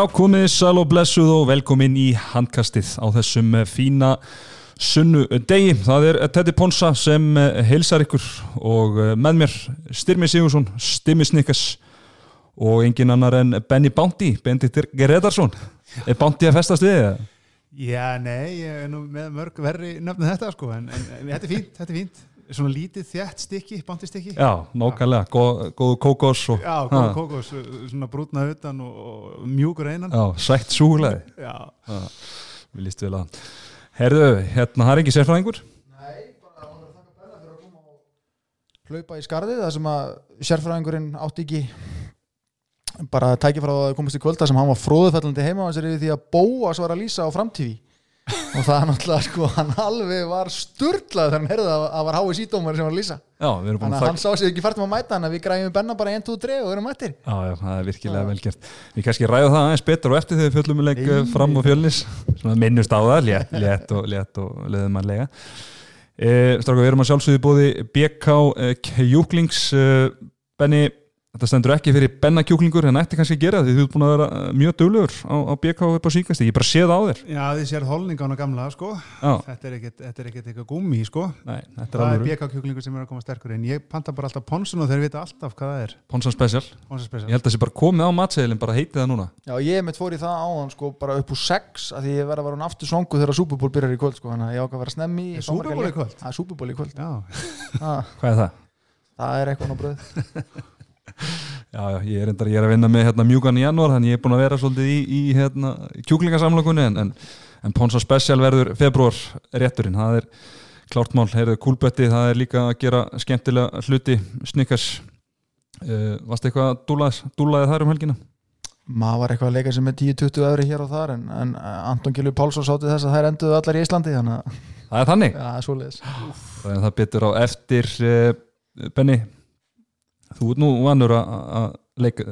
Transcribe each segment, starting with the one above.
Já, komið sæl og blessuð og velkomin í handkastið á þessum fína sunnu degi. Það er Teddy Ponsa sem heilsar ykkur og með mér Styrmi Sigursson, Stimmi Snikkes og engin annar en Benny Bounty, Benedikt Geretarsson. Er Bounty að festast við það? Já, nei, ég er nú með mörg verri nöfnum þetta sko, en, en, en þetta er fínt, þetta er fínt. Svona lítið þjætt stykki, bántistikki. Já, nákvæmlega, góð, góð kókos og... Já, góð kókos, svona brútna utan og, og mjúkur einan. Já, sætt. Já, við lístu vel að. Herðu, hérna, það er ekki sérfræðingur? Nei, bara hann er taka benna fyrir að koma og hlaupa í skarðið það sem að sérfræðingurinn átti ekki bara tækja frá að komast í kvölda sem hann var fróðufellandi heima hans er yfir því að bóa svo var að lýsa á framtífi og það náttúrulega sko hann alveg var sturglað þegar hann herði að það var hái sídómar sem var búin þannig að hann sá sig ekki fært um að mæta hann að við græfum benna bara 1, 2, 3 og erum mættir Já, já, það er virkilega vel gert. Við kannski ræðum það aðeins betur og eftir þegar við fjöllum um leik Nei. fram á fjölnis. Minnust á það, létt, létt og, létt og leðum að lega. E, Stráka, við erum að sjálfsögðu bóði BK e, Kjúklings. Benni, þetta stendur ekki fyrir Benna Kjúklingur en ætti kannski að gera því þú ert búin að vera eh, mjög duglegur á, á BK upp á síkast. Ég bara sé það á þér. Já, þið sér holningána gamla, sko. Já, Þetta er ekkert, þetta er ekkert eitthvað gúmi, sko. nei, þetta er Það er alveg BK-kjúklingur sem er að koma sterkur inn. Ég panta bara alltaf ponsun og þeir vita alltaf hvað það er. Ponsan Special. Ég Ponsaspesial. held að það sé bara komið á matseðilin, bara heitið það núna. Já, ég mitt fór í það áðan sko bara upp úr 6 að því ég verð að vera hann aftur svongu þegar Super Bowl byrjar í kvöld sko Já. Er er eitthvað Já, já, ég er, endar, ég er að vinna með hérna, mjúkan í janúar þannig ég er búin að vera svolítið í, í hérna, kjúklingasamlokunni en, en, en Ponsa Special verður februar rétturinn. Það er klárt mál, heyrðu kúlbötti það er líka að gera skemmtilega hluti. Snikkars uh, Varst eitthvað að dúlaðis, dúlaði þar um helgina? maður var eitthvað að leika sem með 10-20 öðru hér og þar en, en Anton Gilvi Pálsson sátti þess að þær enduðu allar í Íslandi þannig að Það er þannig, ja, það er að það betur á eftir uh, Benny þú ert nú vannur að-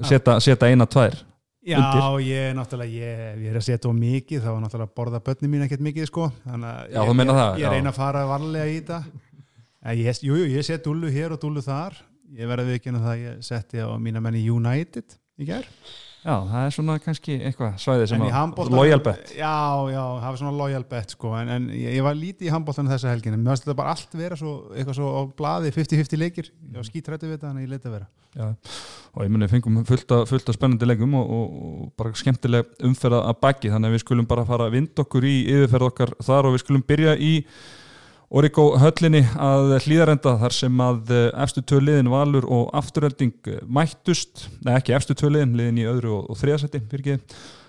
setja setja eina tvær Já, Undir. ég er náttúrulega, ég, ég er að setja á mikið, þá var náttúrulega borða börni mín ekkert mikið, sko. Þannig Já, ég, það, Ég reyna að fara varlega í þetta. En Ég, set dúllu hér og dúllu þar. Ég verði að það að ég setti á mína menni United í gerð. Já, það er svona kannski eitthvað svæði sem En að bet. Já, já, það var svona loyal bet sko. En, en ég, var lítið í handbóltanum þessa helgina. Mér finnst þetta bara allt vera svo, eitthvað svo á blaði 50-50 leikir, ég var skítrættu við þetta en ég leita að vera. Já, og ég muni fengum fullt af, fullt af spennandi leikum og, og, og bara skemmtileg umferða að baki. Þannig að við skulum bara fara að vinda okkur í yfirferð okkar þar og við skulum byrja í Origo höllinni að hlýðarenda þar sem að eh, efstu tvö liðin Valur og afturölding eh, mættust, nei ekki efstu tvö liðin í öðru og, og þriðasetti ekki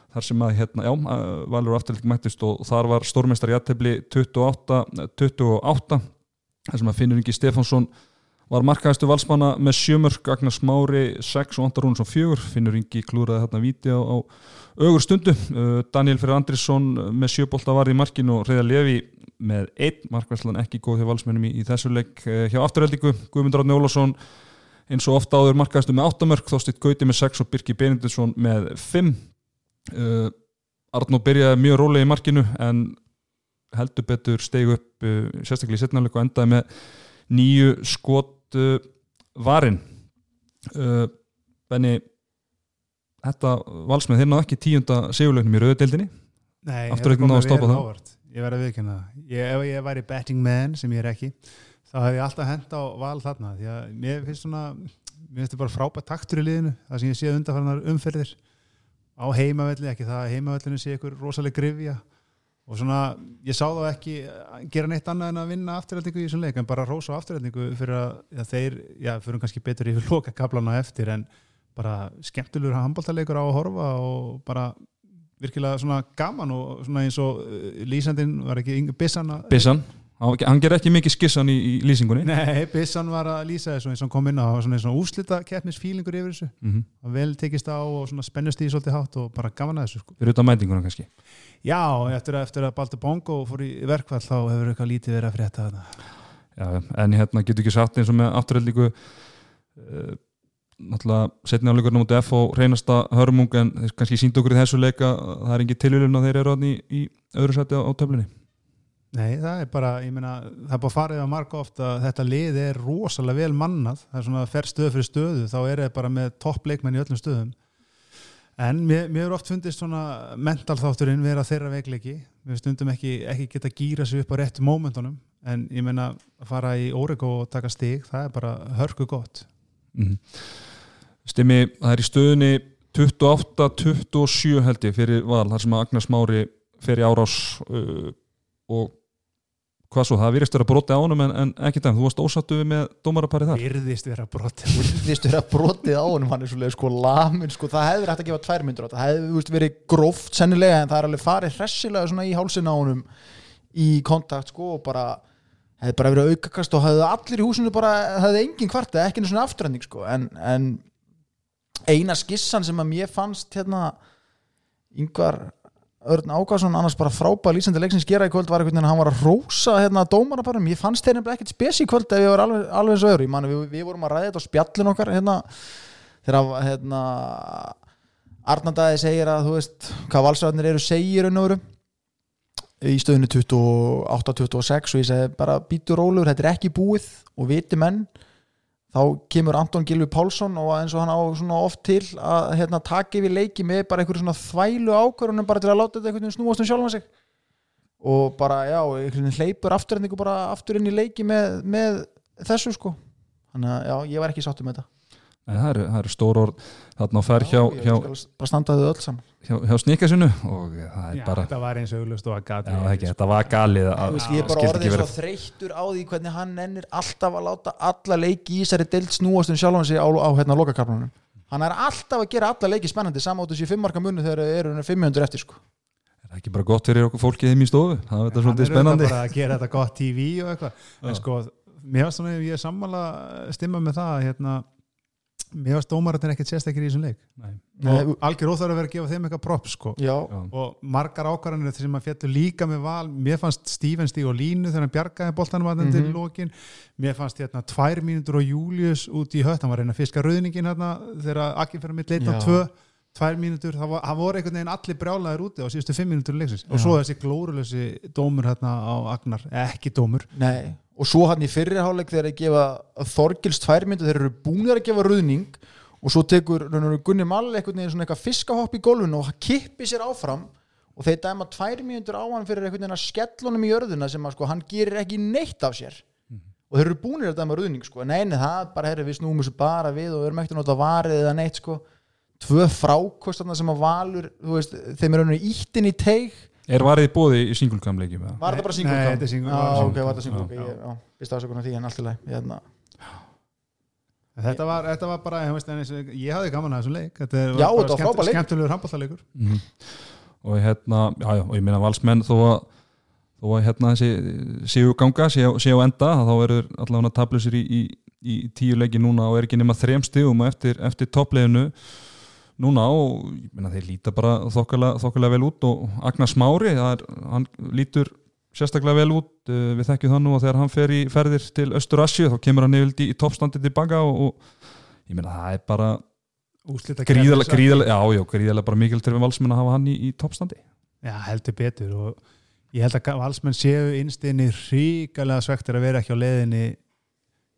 þar sem að hérna, já, eh, Valur og afturölding mættust og þar var stórmestari jættefli 28-28 þar sem að Finnur Ingi Stefánsson var markaðistu valsmanna með sjömörk Agnar Smári 6 og Andar Rúnsson 4 finnur Ingi klúraði þarna víti á, á ögur stundu Daniel Fyrir Andrisson með sjöbolta var í markinu og Reyða Levi með einn markværslan ekki góð hjá valsmennum í, í þessu leik uh, hjá afturheldingu Guðmundur Átni Ólafsson eins og ofta áður markaðistu með 8 mörk Þóstitt Gauti með 6 og Birki Benediktsson með 5 uh, Arnó byrjaði mjög rólega í markinu en heldur betur stegu upp uh, sérstaklega í setnafleik og endaði með nýju skot uh, varin. Uh, Benni þetta valsmið þeir náðu ekki tíunda sigurleiknum í rauðdeildinni Nei, Afturreiknum náði að stoppa það. það Ég verði að viðkynna það. Ef ég væri betting man sem ég er ekki þá hef ég alltaf hent á val þarna. Því að mér finnst svona mér finnst þetta bara frábært taktur í liðinu það sem ég sé undanfarnar umferðir. Á heimavelli, ekki það að heimavellinu sé ykkur rosaleg grifja og svona, ég sá þá ekki gera neitt annað en að vinna afturhaldingu í þessum leik en bara rósa afturhaldingu fyrir að já, þeir, já, fyrir kannski betur yfir loka kaplana eftir en bara skemmtilegur handbóltaleikur á að horfa og bara virkilega svona gaman og svona eins og uh, lýsandinn var ekki Inge Bissan Bissan, hann ger ekki mikið skissan í, í lýsingunni. Nei, Bissan var að lýsa þessu eins og kom inn á. Svona eins og úslita keppnisfílingur yfir þessu. Mm og vel tekist á og svona spennust í svolítið hátt og bara gaman að þessu sko. fyrir utan mætinguna kannski. Já, eftir að, eftir að Baldur Bongo fór í verkvall þá hefur eitthvað lítið verið að frétta þarna. Já, en hérna getur ekki sagt eins og með afturheldingu uh, náttúrulega setni áleikurinn á mútið F og reynasta hörmung en kannski sínd okkur í þessu leika að það er engin tilvílun að þeir eru í, í öðru sæti á, á töflunni. Nei, það er bara, ég meina, það er bara farið að marka ofta að þetta lið er rosalega vel mannað, það er svona fer stöð fyrir stöðu, þá er það bara með topp leikmenn í öllum stöðum. En mér, mér er oft fundist svona mental þátturinn vera þeirra veikleiki. Við stundum ekki, ekki geta gýra sig upp á réttu mómentunum. En ég meina að fara í Órego og taka stig það er bara hörku gott. Mm. Stimmi, það er í stöðunni 28-27 held ég fyrir val, þar sem að Agnars Mári fer í árás uh, og hvað svo, það virðist vera broti á honum en, en ekki það, þú varst ósattu við með dómaraparið þar? Virðist vera brott Virðist vera brotið á honum hann er svolítið sko lamin sko, það hefði hægt að gefa tvær myndur á þetta. Það hefði veist, verið gróft sennilega en það er alveg farið hressilega svona í hálsin á honum í kontakt sko og bara hefði bara verið aukakast og hefði allir í húsinu bara hefði engin kvarta, ekki einu svona afturhending sko en, en eina skissan sem að mér fannst hérna yngvar Örn Ágarsson annars bara frábæð lýsandi leiksins gera í kvöld var einhvern veginn að hann var að rósa hérna dómaraparum, ég fannst þeir nefnilega ekkert spes í kvöld ef ég var alveg, alveg og öðru, ég man við, við vorum að ræða þetta á spjallin okkar hérna, þegar hérna Arnandæði segir að þú veist hvað valsræðinir eru segir en öðru í stöðinu 28-26 og ég segi bara býtu rólegur, þetta er ekki búið og viti menn þá kemur Anton Gilvi Pálsson og eins og hann á oft til að hérna, taka yfir leiki með bara einhverju svona þvælu ákvörunum bara til að láta þetta einhvern veginn snúast um sjálfan sig. Og bara já, einhvern veginn hleypur afturhendingu bara aftur inn í leiki með, með þessu sko. Þannig að já, ég var ekki sáttu með þetta það eru, það eru stór orð. Þarna á ferð hjá, Já, hjá, ég skal bara standaðu öll saman. hjá, hjá sníkasinu og það er Já, bara þetta var eins og auglust og að gati já, ekki, þetta var galið að, ég er bara orðið svo þreyttur á því hvernig hann nennir alltaf að láta alla leiki í þessari deild snúast um sjálfan sig á, á hérna lokakarplanum hann er alltaf að gera alla leiki spennandi samátt þessi fimmarka munni þegar þeir eru 500 eftir sko. er það ekki bara gott fyrir okkur fólkið þeim í stofu? Það er svolítið er spennandi. auðvitað bara að gera þetta gott TV og eitthvað. En sko, mér varst svona ég er sammála stimma með það að, hérna, mér varst dómararnir ekkert sérstakir í þessum leik. Nei. Nei, og algjör óþar að vera að gefa þeim eitthvað props sko. og margar ákvarðanir sem að fjallu líka með val. Mér fannst Steven stíg og línu þegar hann bjargaði boltanum að Mhm. til lokin. Mér fannst hérna tvær mínútur og Július út í hött, hann var reyna að fiska rauðningin hérna þegar Akki fyrir mitt leita á tvö. Tvær mínútur, það, var, það voru einhvern veginn allir brjálaðir úti á síðustu fimm mínútur leiksins. Og svo þessi glórulösi dómur hérna á Agnar, ekki dómur. Nei og svo hann í fyrirháleik þegar þeir gefa Þorgils tværmyndu, þeir eru búinir að gefa ruðning. Og svo tekur Gunni Mall einhvern veginn svona eitthvað fiskahopp í gólfinu og hann kippi sér áfram. Og þeir dæma tvær mínútur á hann fyrir einhvern veginn að skellunum í jörðuna sem að sko hann gerir ekki neitt af sér. Og þeir eru búinir að dæma ruðning sko. Nei, nei, það bara, herri, við snúum þessu bara við og við erum ekkert að nota varið eða neitt sko. Tvö frákostarna sem að valur veist, þeim er raunverulega íttin í teig er varðið bóði í singulkamleikjum eða? Var þetta bara Nei, single þetta er single- Já, var ok, var cam. Já. Ég- Já, fyrst afsökunar því en allt í lagi Hérna. þetta var, þetta var bara, ég, ég hafði gaman að þessum leik þetta Já, þetta var frábær leikur. skemmtulegur handbóltaleikur Mhm. og hérna, já, já, og ég meina valsmenn þó að, þó að hérna þessi séu ganga, séu, séu enda þá eru allavega tablusir í, í, í tíu leiki núna og er ekki nema þrem stigum eftir, eftir toppleginu núna og ég meina þeir líta bara þokkalega, þokkalega vel út og Agnar Smári, það er, hann lítur sérstaklega vel út, uh, við þekkjum það nú og þegar hann fer í ferðir til Östur Asju þá kemur hann yfirlt í, toppstandi tilbaka og, og ég meina það er bara gríðalega, gríðalega, já, já, gríðalega bara mikil til við valsmenn að hafa hann í, í toppstandi. Já, heldur betur og ég held að valsmenn séu innstinni ríkalega svektir að vera ekki á leiðinni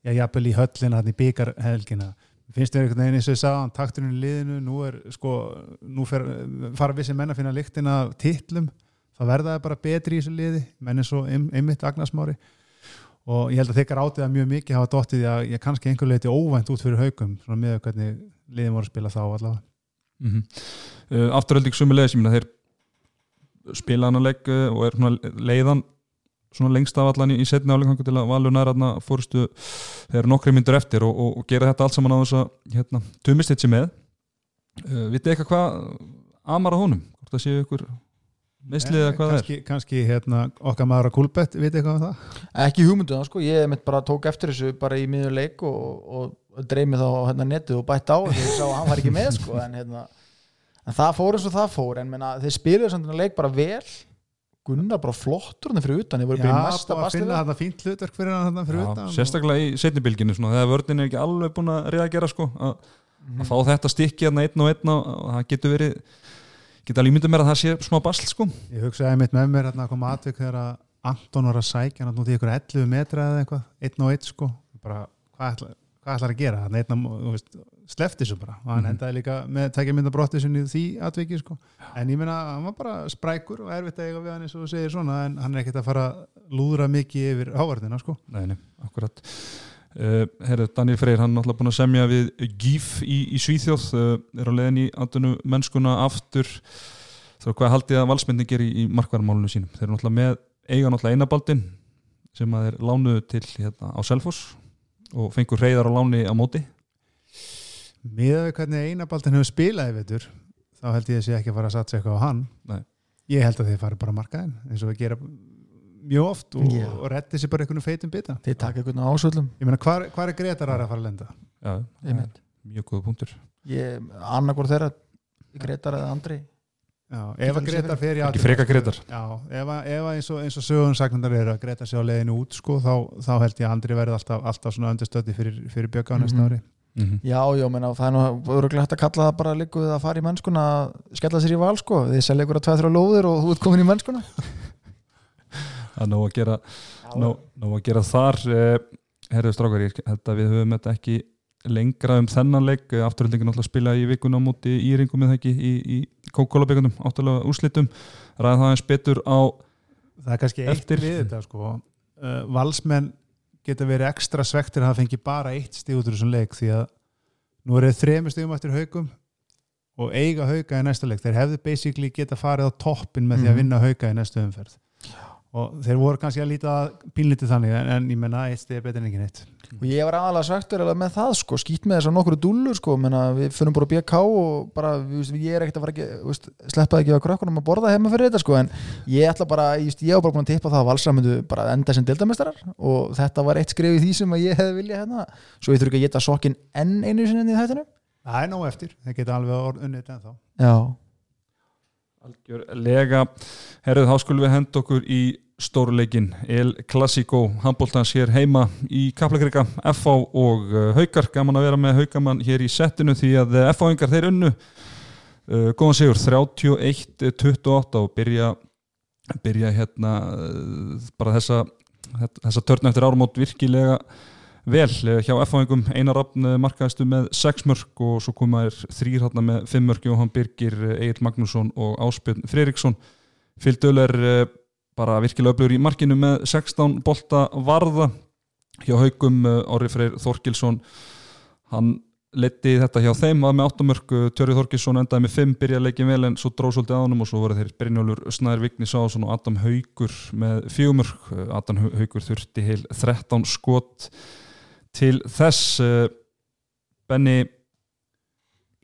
já, jafnvel í höllina hann í byggarhelgina finnst þér einhvern veginn eins og ég sagði takturinn í liðinu, nú er sko nú fer, fara vissi menn að finna lyktina af titlum, þá verða það bara betri í þessu liði, menn eins og ein, einmitt Agnarsmári og ég held að þekkar átið að mjög mikið hafa dottið að ég kannski einhver leiti óvænt út fyrir haugum svona með hvernig liðin voru að spila þá allavega mm -hmm. uh, afturölding sumulegis, ég meina þeir spila hann að legg uh, og er leiðan svona lengst af allan í, í setni áleikangu til að valur nær aðna fórstu þeir eru nokkri myndur eftir og, og, og gera þetta allt saman á þess að hérna, tumist eitt sem með. Uh, vitið eitthvað hvað amar á honum, hvort það séu ykkur mislið eða hvað það er? kannski, kannski hérna, okkar maður að kúlbett, veit eitthvað um það? Ekki hugmynduða sko, ég mitt bara tók eftir þessu bara í miður leik og, og, dreif mig þá á hérna, netið og bætt á þegar ég sá að hann var ekki með sko en, hérna, en það fór eins og það fór en menna, þeir samt þennan leik bara vel Gunnar bara flottur hann fyrir utan, Já, bara að finna þetta fínt hlutverk fyrir hann þarna fyrir Já, utan sérstaklega í setnibilginu svona, þegar vördin er ekki alveg búin að reyða að gera sko, að, að fá þetta stykki hérna einn og einn og og það getur verið geta alveg myndið mér að það sé smá basl sko. Ég hugsaði mitt með mér hérna að koma atvik þegar að Anton var að sækja hann út í ykkur 11 metra eða eitthvað, einn og einn sko. Bara, hvað ætla, hvað ætlar að gera? Þú veist, slefti þessu bara hann Mhm. endaði líka með tækja mynda brotti sinni því atviki sko. en ég meina, hann var bara sprækur og erfitt að eiga við hann eins og segir svona en hann er ekkert að fara að lúðra mikið yfir hávarðina sko. Nei, nei, akkurat. Uh, Herru, Daniel Freyr, hann er alltaf búin að semja við GIF í, í Svíþjóð uh, er á leiðin í andunu mennskuna aftur. Þá hvað haldið að valsmyndin gerir í, í markvarmálunum sínum? Þeir eru náttúrulega með eiga náttúrulega einabaldin sem að þeir lánuðu til hérna, á Selfoss og fengur reyðar á láni á móti? Með við hvernig einabaltin hefur spilað í vetur þá held ég að sé ekki að fara að satsa eitthvað á hann. Nei. ég held að þeir fari bara að markaðin eins og við gera mjög oft og, Já. og reddi sér bara einhvern feitum bita. Þið taka einhvern ásöldum ég meina, hvar, hvar er Gretar að fara að lenda? Já, mjög góða punktur. Ég, annarkor þeirra Gretar eða Andri ef að Gretar fer í ekki atvinnu- freka Gretar Já, ef, að, eins og, eins og sögum sagnandar eru að Greta sig á leiðinu út sko, þá, þá held ég að Andri verði alltaf, alltaf svona undirstöndi fyrir, fyrir bjöka á næsta Mhm. ári. Mm -hmm. Já, já, menna, það er nú öruglega hægt að kalla það bara líkuð að fara í mennskuna að skella sér í val sko, þið selja ykkur að tveið þrjá lóðir og þú ert komin í mennskuna. Það er nóg að gera Nó, nó að gera þar. Eh, herðu strákar, ég held að við höfum þetta ekki lengra um þennan leik afturhaldingin alltaf spila í vikuna á móti íringum eða ekki í, í kókólabíkundum áttalega úrslitum, ræða það eins betur á Það er kannski eitt Eftir. við þetta sko. uh, Valsmenn geta verið ekstra svektir að það fengi bara eitt stíð út úr þessum leik því að nú eru þeir þremur stíðum eftir haugum og eiga hauga í næsta leik þeir hefðu basically geta farið á toppin með því að Mhm. vinna hauga í næstu umferð og þeir voru kannski að líta pínlítið þannig en, en ég menna eitt stíð er betur en ekki neitt og ég var aðalega alveg með það sko, skýt með þess að nokkru dúllur sko, við finnum bara BK og bara, við, ég er ekkert að fara ekki, veist, sleppa ekki á krökkunum að borða heima fyrir þetta sko, en ég ætla bara, ég, var bara búin að tippa það að Valsar myndu bara enda sem deildamestarar og þetta var eitt skrif í því sem að ég hefði viljað hérna, svo ég þurfi ekki að geta sokkin enn einu sinni í þættinu algjörlega. Herruð, þá skulum við henda okkur í stóruleikin El Clasico handbóltans hér heima í Kaplakrika FH og uh, Haukar. Gaman að vera með Haukamann hér í settinu því að uh, FH-ingar þeir unnu. Uh, góðan sigur 31-28 og byrja byrja hérna bara þessa þessa törn eftir árumót virkilega vel eh, hjá F-fáingum. Einar Rafn eh, markaðistu með 6 mörg og svo komaðir þrýr hérna með 5 mörg Jóhann Birgir, Egil Magnússon og Áspjörn Freiriksson Fylgdöl er eh, bara virkilega öflugur í markinu með 16 bolta varða. Hjá haugum Orri Freyr Þorkilsson hann leti þetta hjá þeim að með 8 mörg Tjörri Þorkilsson endaði með 5 byrjaði leikin vel en svo dróð svolítið á honum og svo voru þeir Brynjólfur Snæður Vigni Sásson og Adam Haugur með 4 mörg Adam Haugur þurfti heil 13 skot til þess uh, Benny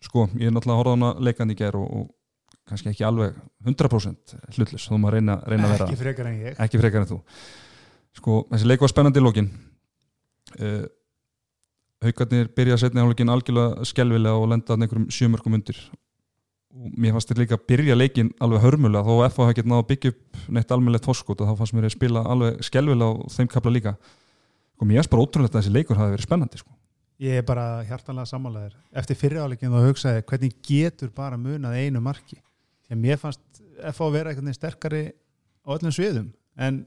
sko, ég er náttúrulega að horfa á hana leikandi í ger og, og kannski ekki alveg 100% hlutlus, þú maður reyna, reyna að vera Ekki frekar en ég. Ekki frekar en þú. Sko, þessi leik var spennandi í lokin. Uh, haugarnir byrja setni hálfleikin algjörlega skelvilega og lenda að einhverjum sjömörkum undir. Og mér fannst þeir líka að byrja leikin alveg hörmulega þó að FH hafa getið náða að byggja upp neitt almennilegt fórskot og þá fannst mér að spila alveg skelvilega og þeim kapla líka sko mér fannst bara ótrúlegt að þessi leikur hafi verið spennandi sko. Ég er bara hjartanlega sammálaðir Eftir fyriráleikin þá hugsaði hvernig getur bara munað einu marki? Að mér fannst F að vera veginn sterkari á öllum sviðum. En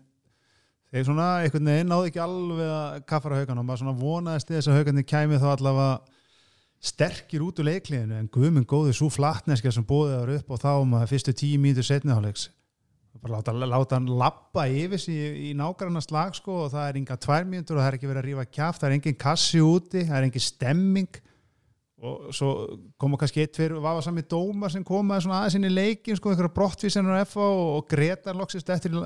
þeir svona veginn náðu ekki alveg að kaffara haugan og maður svona vonaðist þess að haugarnir kæmi þá allavega sterkir út úr leikliðinu. En guðminn góði svo flatneska sem bóðið þar upp og þá maður fyrstu tíu mínútur setniháleiks bara láta, láta hann lappa yfir í, í nágranna slag sko og það er enga tvær mínútur og það er ekki verið að rífa kjaft það er engin kassi úti, það er engin stemming. Og svo koma kannski eitt fyrir vafa sami dómar sem svona aðeins inn í leikin sko, einhverja brottvísanur á FA og, og Gretar loksist eftir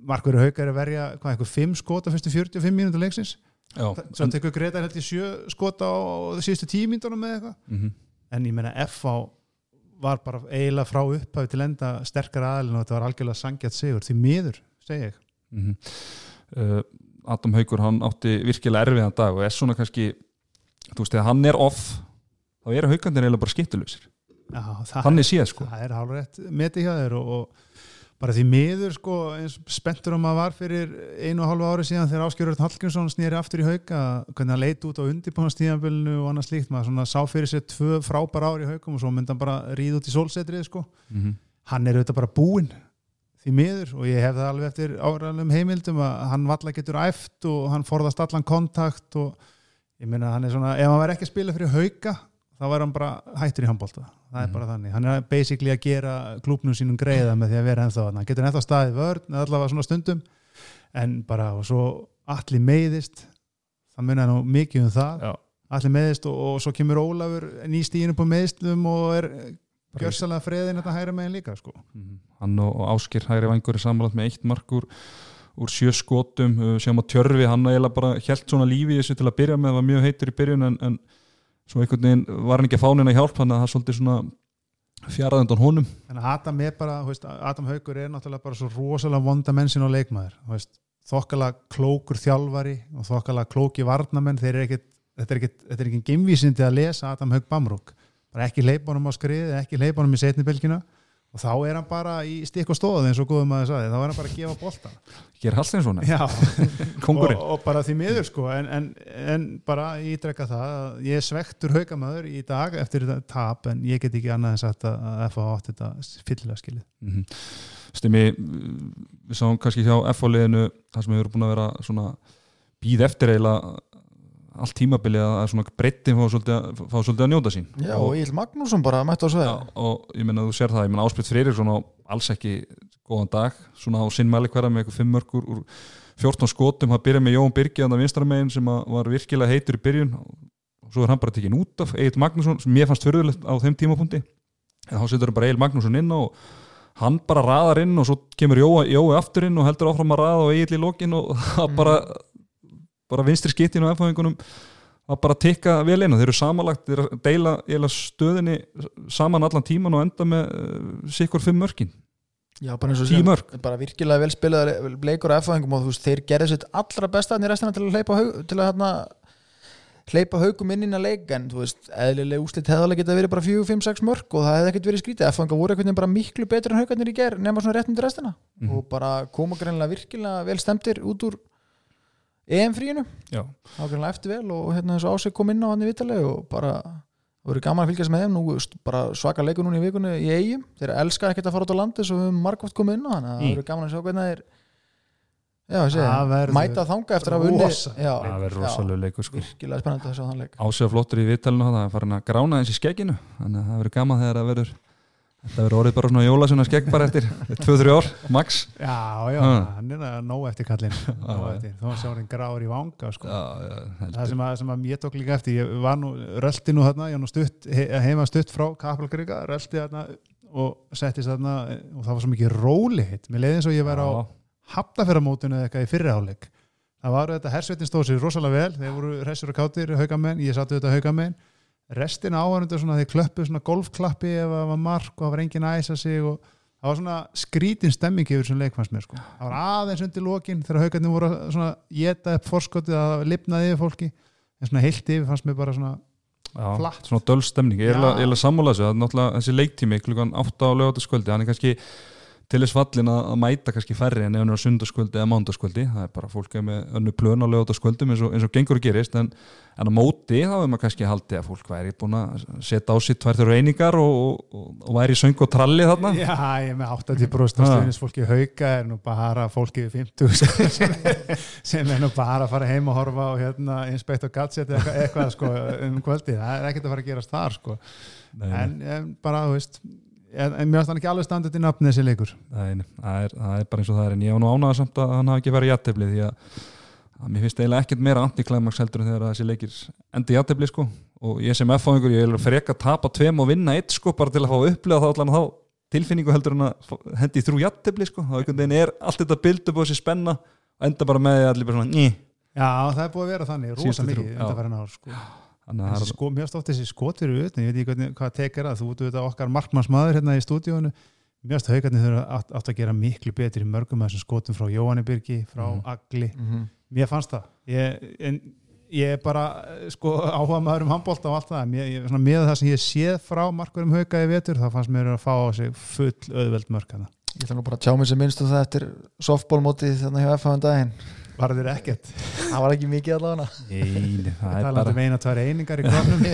Markur Haukar er að verja hvað, einhver 5 skot á fyrstu 45 mínútur leiksins? Já, svo tekur Gretar held í 7 skot á síðustu 10 mínútur með eitthvað. Mm -hmm. en ég meina FA var bara eiginlega frá upphafi til enda sterkar aðlun og þetta var algjörlega sangjart sigur því miður, segi ég. Mm uh, Adam Haugur hann átti virkilega erfiðan dag og er svona kannski þú veist, þegar hann er off þá eru haugandir eiginlega bara Já, það, þannig séð sko. það er hálfur rétt metið hjá þér og, og bara því miður sko eins spenntur um að var fyrir einu og hálfu ári síðan þegar Áskjörður Hallgrímsson snýri aftur í hauka hvernig hann leit út á undirbúinastíðanbölinu og annað slíkt, maður svona sá fyrir sér tvö frábær ári í haukum og svo myndi hann bara ríð út í sólsetrið sko mm -hmm. hann er auðvitað bara búinn því miður og ég hef það alveg eftir áræðanlegum heimildum að hann valla getur æft og hann forðast allan kontakt og ég meina hann er svona, ef hann væri ekki að spila fyrir hauka þá væri hann bara hættur í handbólta það er Mhm. bara þannig, hann er basically að gera klúpnum sínum greiða með því að vera ennþá hann getur ennþá staðið vörn, allavega svona stundum en bara og svo allir meiðist það munar nú mikið um það Já. allir meiðist og, og svo kemur Ólafur nýstíðin upp á meiðslum og er gjörsalega freðin þetta hægra megin líka sko. Mhm. hann og, Áskir hægri vangur er samanlægt með eitt mark úr, úr sjö skotum uh, sem á tjörfi, hann eiginlega bara helt svona lífi í þessu til að byrja með, var mjög heitur í byrjun en, en svo einhvern veginn var hann ekki að fána henni hjálp hann að það er svolítið svona fjaraði undan honum. En Adam er bara, veist, Adam Haugur er náttúrulega bara svo rosalega vonda mennsinn og leikmaður. Þokkala klókur þjálfari og þokkala klóki varnamenn þeir eru ekkit, þetta er er ekki gemvísindi að lesa Adam Haug Bamrúk bara ekki leipa honum á skrið, ekki leipa honum í setnibelgina og þá er hann bara í stikk og stóð eins og góðum að það sagði, þá er hann bara að gefa bolta Ger Hallsteinsson, og, og bara því miður sko. En, en, en bara ég drekka það að ég er svektur haugamöður í dag eftir þetta tap en ég get ekki annað en sagt að FA átt þetta fyllilega skilið. Mm -hmm. Stimmi, við sáum kannski hjá F-liðinu það sem hefur búin að vera svona býð eftir eiginlega allt tímabilið að svona breyttin fá svolítið, fá svolítið að njóta sín. Já, og Íl Magnússon bara mætti á sveið Já, og ég menna þú sér það, ég menna Ásprit Freyriksson á alls ekki góðan dag. Svona á sinn mæli hverja með eitthvað fimm mörgur úr 14 skotum, það byrjaði með Jón Birgi að vinstramegin sem var virkilega heitur í byrjun. Og svo er hann bara tekin út af Egil Magnússon sem mér fannst fyrirlegt á þeim tímapunkti. En þá setur bara Egil Magnússon inn og hann bara raðar inn og svo kemur Jói aftur inn og heldur áfram að raða og Egil í lokin og það bara bara vinstri skittin og efæðingunum að bara tikka vel inn og þeir eru samanlagt þeir eru að deila stöðinni saman allan tíman og enda með uh, sikkur fimm mörkin, Já, bara og sem- bara virkilega vel spilaðar leikur af F-fæðingum og þú veist, þeir gerðu sitt allra besta hann í restina til að hleypa til að hérna hleypa haugum inn inn að leik en þú veist, eðlileg úslit hefðalega geta verið bara 4, 5, 6 mörk og það hefði ekkert verið skrítið. F-fæðingar voru veginn bara miklu betur en haugarnir í ger nema svona rétt undir restina Mhm. og bara koma greinlega virkilega vel stemtir út úr EM-fríinu Já. þá greinlega eftir vel og hérna og ásig kom inn á hann í vitalegu og bara voru gaman að fylgjast með þeim nú bara svaka leikur núna í vikunni í eigum þeir elska ekkert að fara út á landi svo við höfum margótt komið inn á hann það Mm. voru gaman að sjá hvernig þeir já, verður mæta þanga eftir að hafa unnið rosa. já, það verður rosalega leikur sko. virkilega spennandi að sjá þann leik ásega flottur í viðtalinu það er farin að grána eins í skegginu þannig að það verður gaman þegar það verður þetta verður orðið bara svona jólasuna skegg bara eftir 2-3 ár, max Já, já, Ha. hann er að nóg eftir kallinn nóg já. eftir, þó að sjá hann gráður í vanga sko. já, já, það sem að, sem að ég tók líka eftir ég var nú, rölti nú þarna, ég var nú stutt he, heima stutt frá Kapalgriga, rölti þarna og settist þarna og það var svo mikið róli hitt, mér leiði eins og ég væri á Já. hafnafyrramótinu eða eitthvað í fyrriháleik það var þetta, hersveitin stóð sér rosalega vel þeir voru hressur og kátir, haugamenn ég satt auðvitað haugamenn restina áhörundur svona þeir klöppu svona golfklappi ef það var mark og það var engin að æsa sig og það var svona skrítin stemming yfir þessum leik fannst mér sko. það var aðeins undir lokin þegar haugarnir voru svona geta upp forskotið að lifnaði yfir fólki en svona heilt yfir fannst mér bara svona Já, Flatt. svona döl stemning, ég er Já. eiginlega sammála þessu það er náttúrulega þessi leiktími klukkan 8 á lögataskvöldi, hann er kannski til þess fallin að, að mæta kannski færri en ef hann er á sundarskvöldi eða mándaskvöldi það er bara fólk er með önnu plön á lögataskvöldum eins, og- eins og gengur og gerist en, en á móti þá er maður kannski haldið að fólk væri búin að setja á sitt tværtur reyningar og, og, og væri söng og tralli þarna. Já, ég með 80% af Ha. stuðnisfólki hauka er nú bara fólki við 50 sem, sem er nú bara að fara heim og horfa á hérna, Inspector Gadget eða eitthvað, eitthvað sko, um kvöldi, það er ekkert að fara að gerast þar sko. En, en bara, þú veist en, en mér finnst hann ekki alveg standið til nafni þessi leikur. Nei, það er, það er bara eins og það er. En ég var nú ánægða samt að hann hafi ekki verið jættefli því að, að mér finnst eiginlega ekkert meira antiklæmaks heldur en þegar þessi leikir endi jættefli sko. Og ég sem F-fáingur ég vil freka að tapa tveim og vinna eitt sko bara til að fá að upplega þá allan þá tilfinningu heldur en að hendi þrjú jættefli sko. Þá einhvern veginn er allt þetta bild upp á þessi spenna og enda bara með því Já, það er búið að vera þannig, rosa mikið undanfærin ár sko. Að það sko, mér finnst oft þessi skotir utan, ég veit ekki hvernig, hvað tekar að þú út þetta okkar markmannsmaður hérna í stúdíónu mér finnst haugarnir þurfa átt, átt að gera miklu betur í mörgum af þessum skotum frá Jóhanni Birgi, frá Mhm. Agli. Mm -hmm. mér fannst það. Ég, en, ég er bara sko, áhuga maður um handbólta og allt það. Mér, ég, svona, með það sem ég séð frá markurum hauga í vetur þá fannst mér að fá á sig full auðveld mörg ég ætla nú bara að tjá mig sem minnst og það eftir softballmótið þannig hjá F-fæðan daginn var þeir ekkert? Það var ekki mikið allavega. Nei, það er bara um eina, tvær einingar í klopnum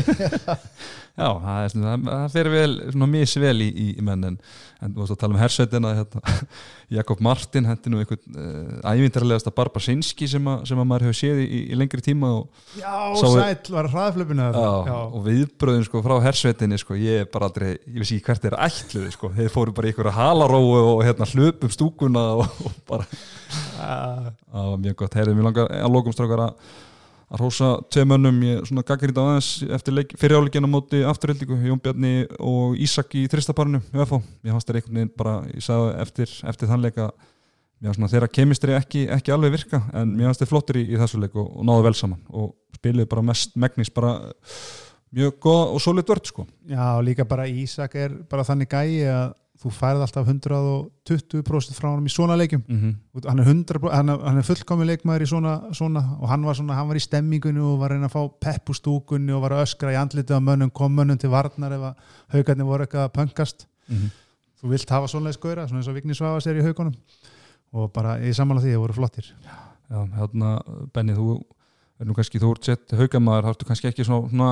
Já, það, er, svona- það, það fer vel, svona misvel í, í, menn en, en þú varst að tala um hersveitina hérna, Jakob Martin hendi nú einhvern uh, ævindarlegasta Barbasinski sem, að- sem að maður hefur séð í, í lengri tíma og, já, sæll var hraðflöpunu já, og viðbröðin sko, frá hersveitinni sko, ég er bara aldrei, ég veist ekki hvert þeir ætluði sko. þeir fóru bara í einhverja halaróu og hérna, hlupum stúkuna og, og bara það var mjög gott, heyrðið mér langar að lokum strákar að að rósa tveimönnum, ég svona gaggrít á aðeins eftir fyriráleikina móti afturhildingu Jón Bjarni og Ísak í þristaparinu UFO, ég fannst þér einhvern veginn bara ég sagði eftir, eftir þann leika fannst svona þeirra kemistri ekki, ekki alveg virka en mér fannst þér flottir í, í þessu leik og, og náðu vel saman og spiluðu bara mest megnis bara mjög góð og solid vörd sko. Já, og líka bara Ísak er bara þannig gæi að þú færð alltaf 120% frá hann í svona leikjum. Mm -hmm. hann er, 100, hann er, hann er fullkomi leikmaður í svona, svona og hann var, svona, hann var í stemmingunni og var að reyna að fá pepp úr stúkunni og var að öskra í andlitið á mönnum, kom mönnum til varnar ef að haugarnir voru eitthvað að pöngast þú vilt hafa svona skauðra, svona eins og Vigni Svava sér í haugunum og bara ég samanlega því, það voru flottir. Já, hérna Benni, þú er nú kannski þú ert sett haugamaður, þá ertu kannski ekki svona, svona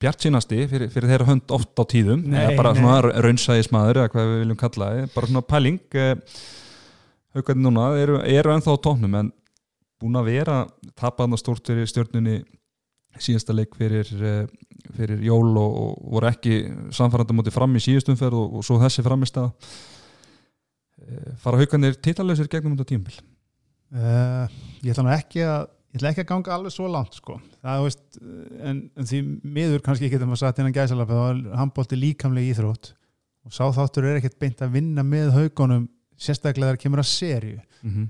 bjart sínasti fyrir, fyrir þeirra hönd oft á tíðum, Nei, eða bara nei. svona raunsæðismadur eða hvað við viljum kalla það, bara svona pæling eh, haugarnir núna eru, eru ennþá á tóknum en búin að vera tapaðna stórt fyrir stjórnunni síðasta leik fyrir, eh, fyrir jól og, og voru ekki samfærandi móti fram í síðustumferð og, og svo þessi framist að fara haugarnir titlalösir gegnum þetta tíumbil uh, ég ætla nú ekki að ég ætla ekki að ganga alveg svo langt sko. það, veist, en, en því miður kannski getum að satt innan gæsalapa þá er handbólti líkamlega íþrótt og sá þáttur er ekkert beint að vinna með haugunum sérstaklega þegar kemur að serju mm -hmm.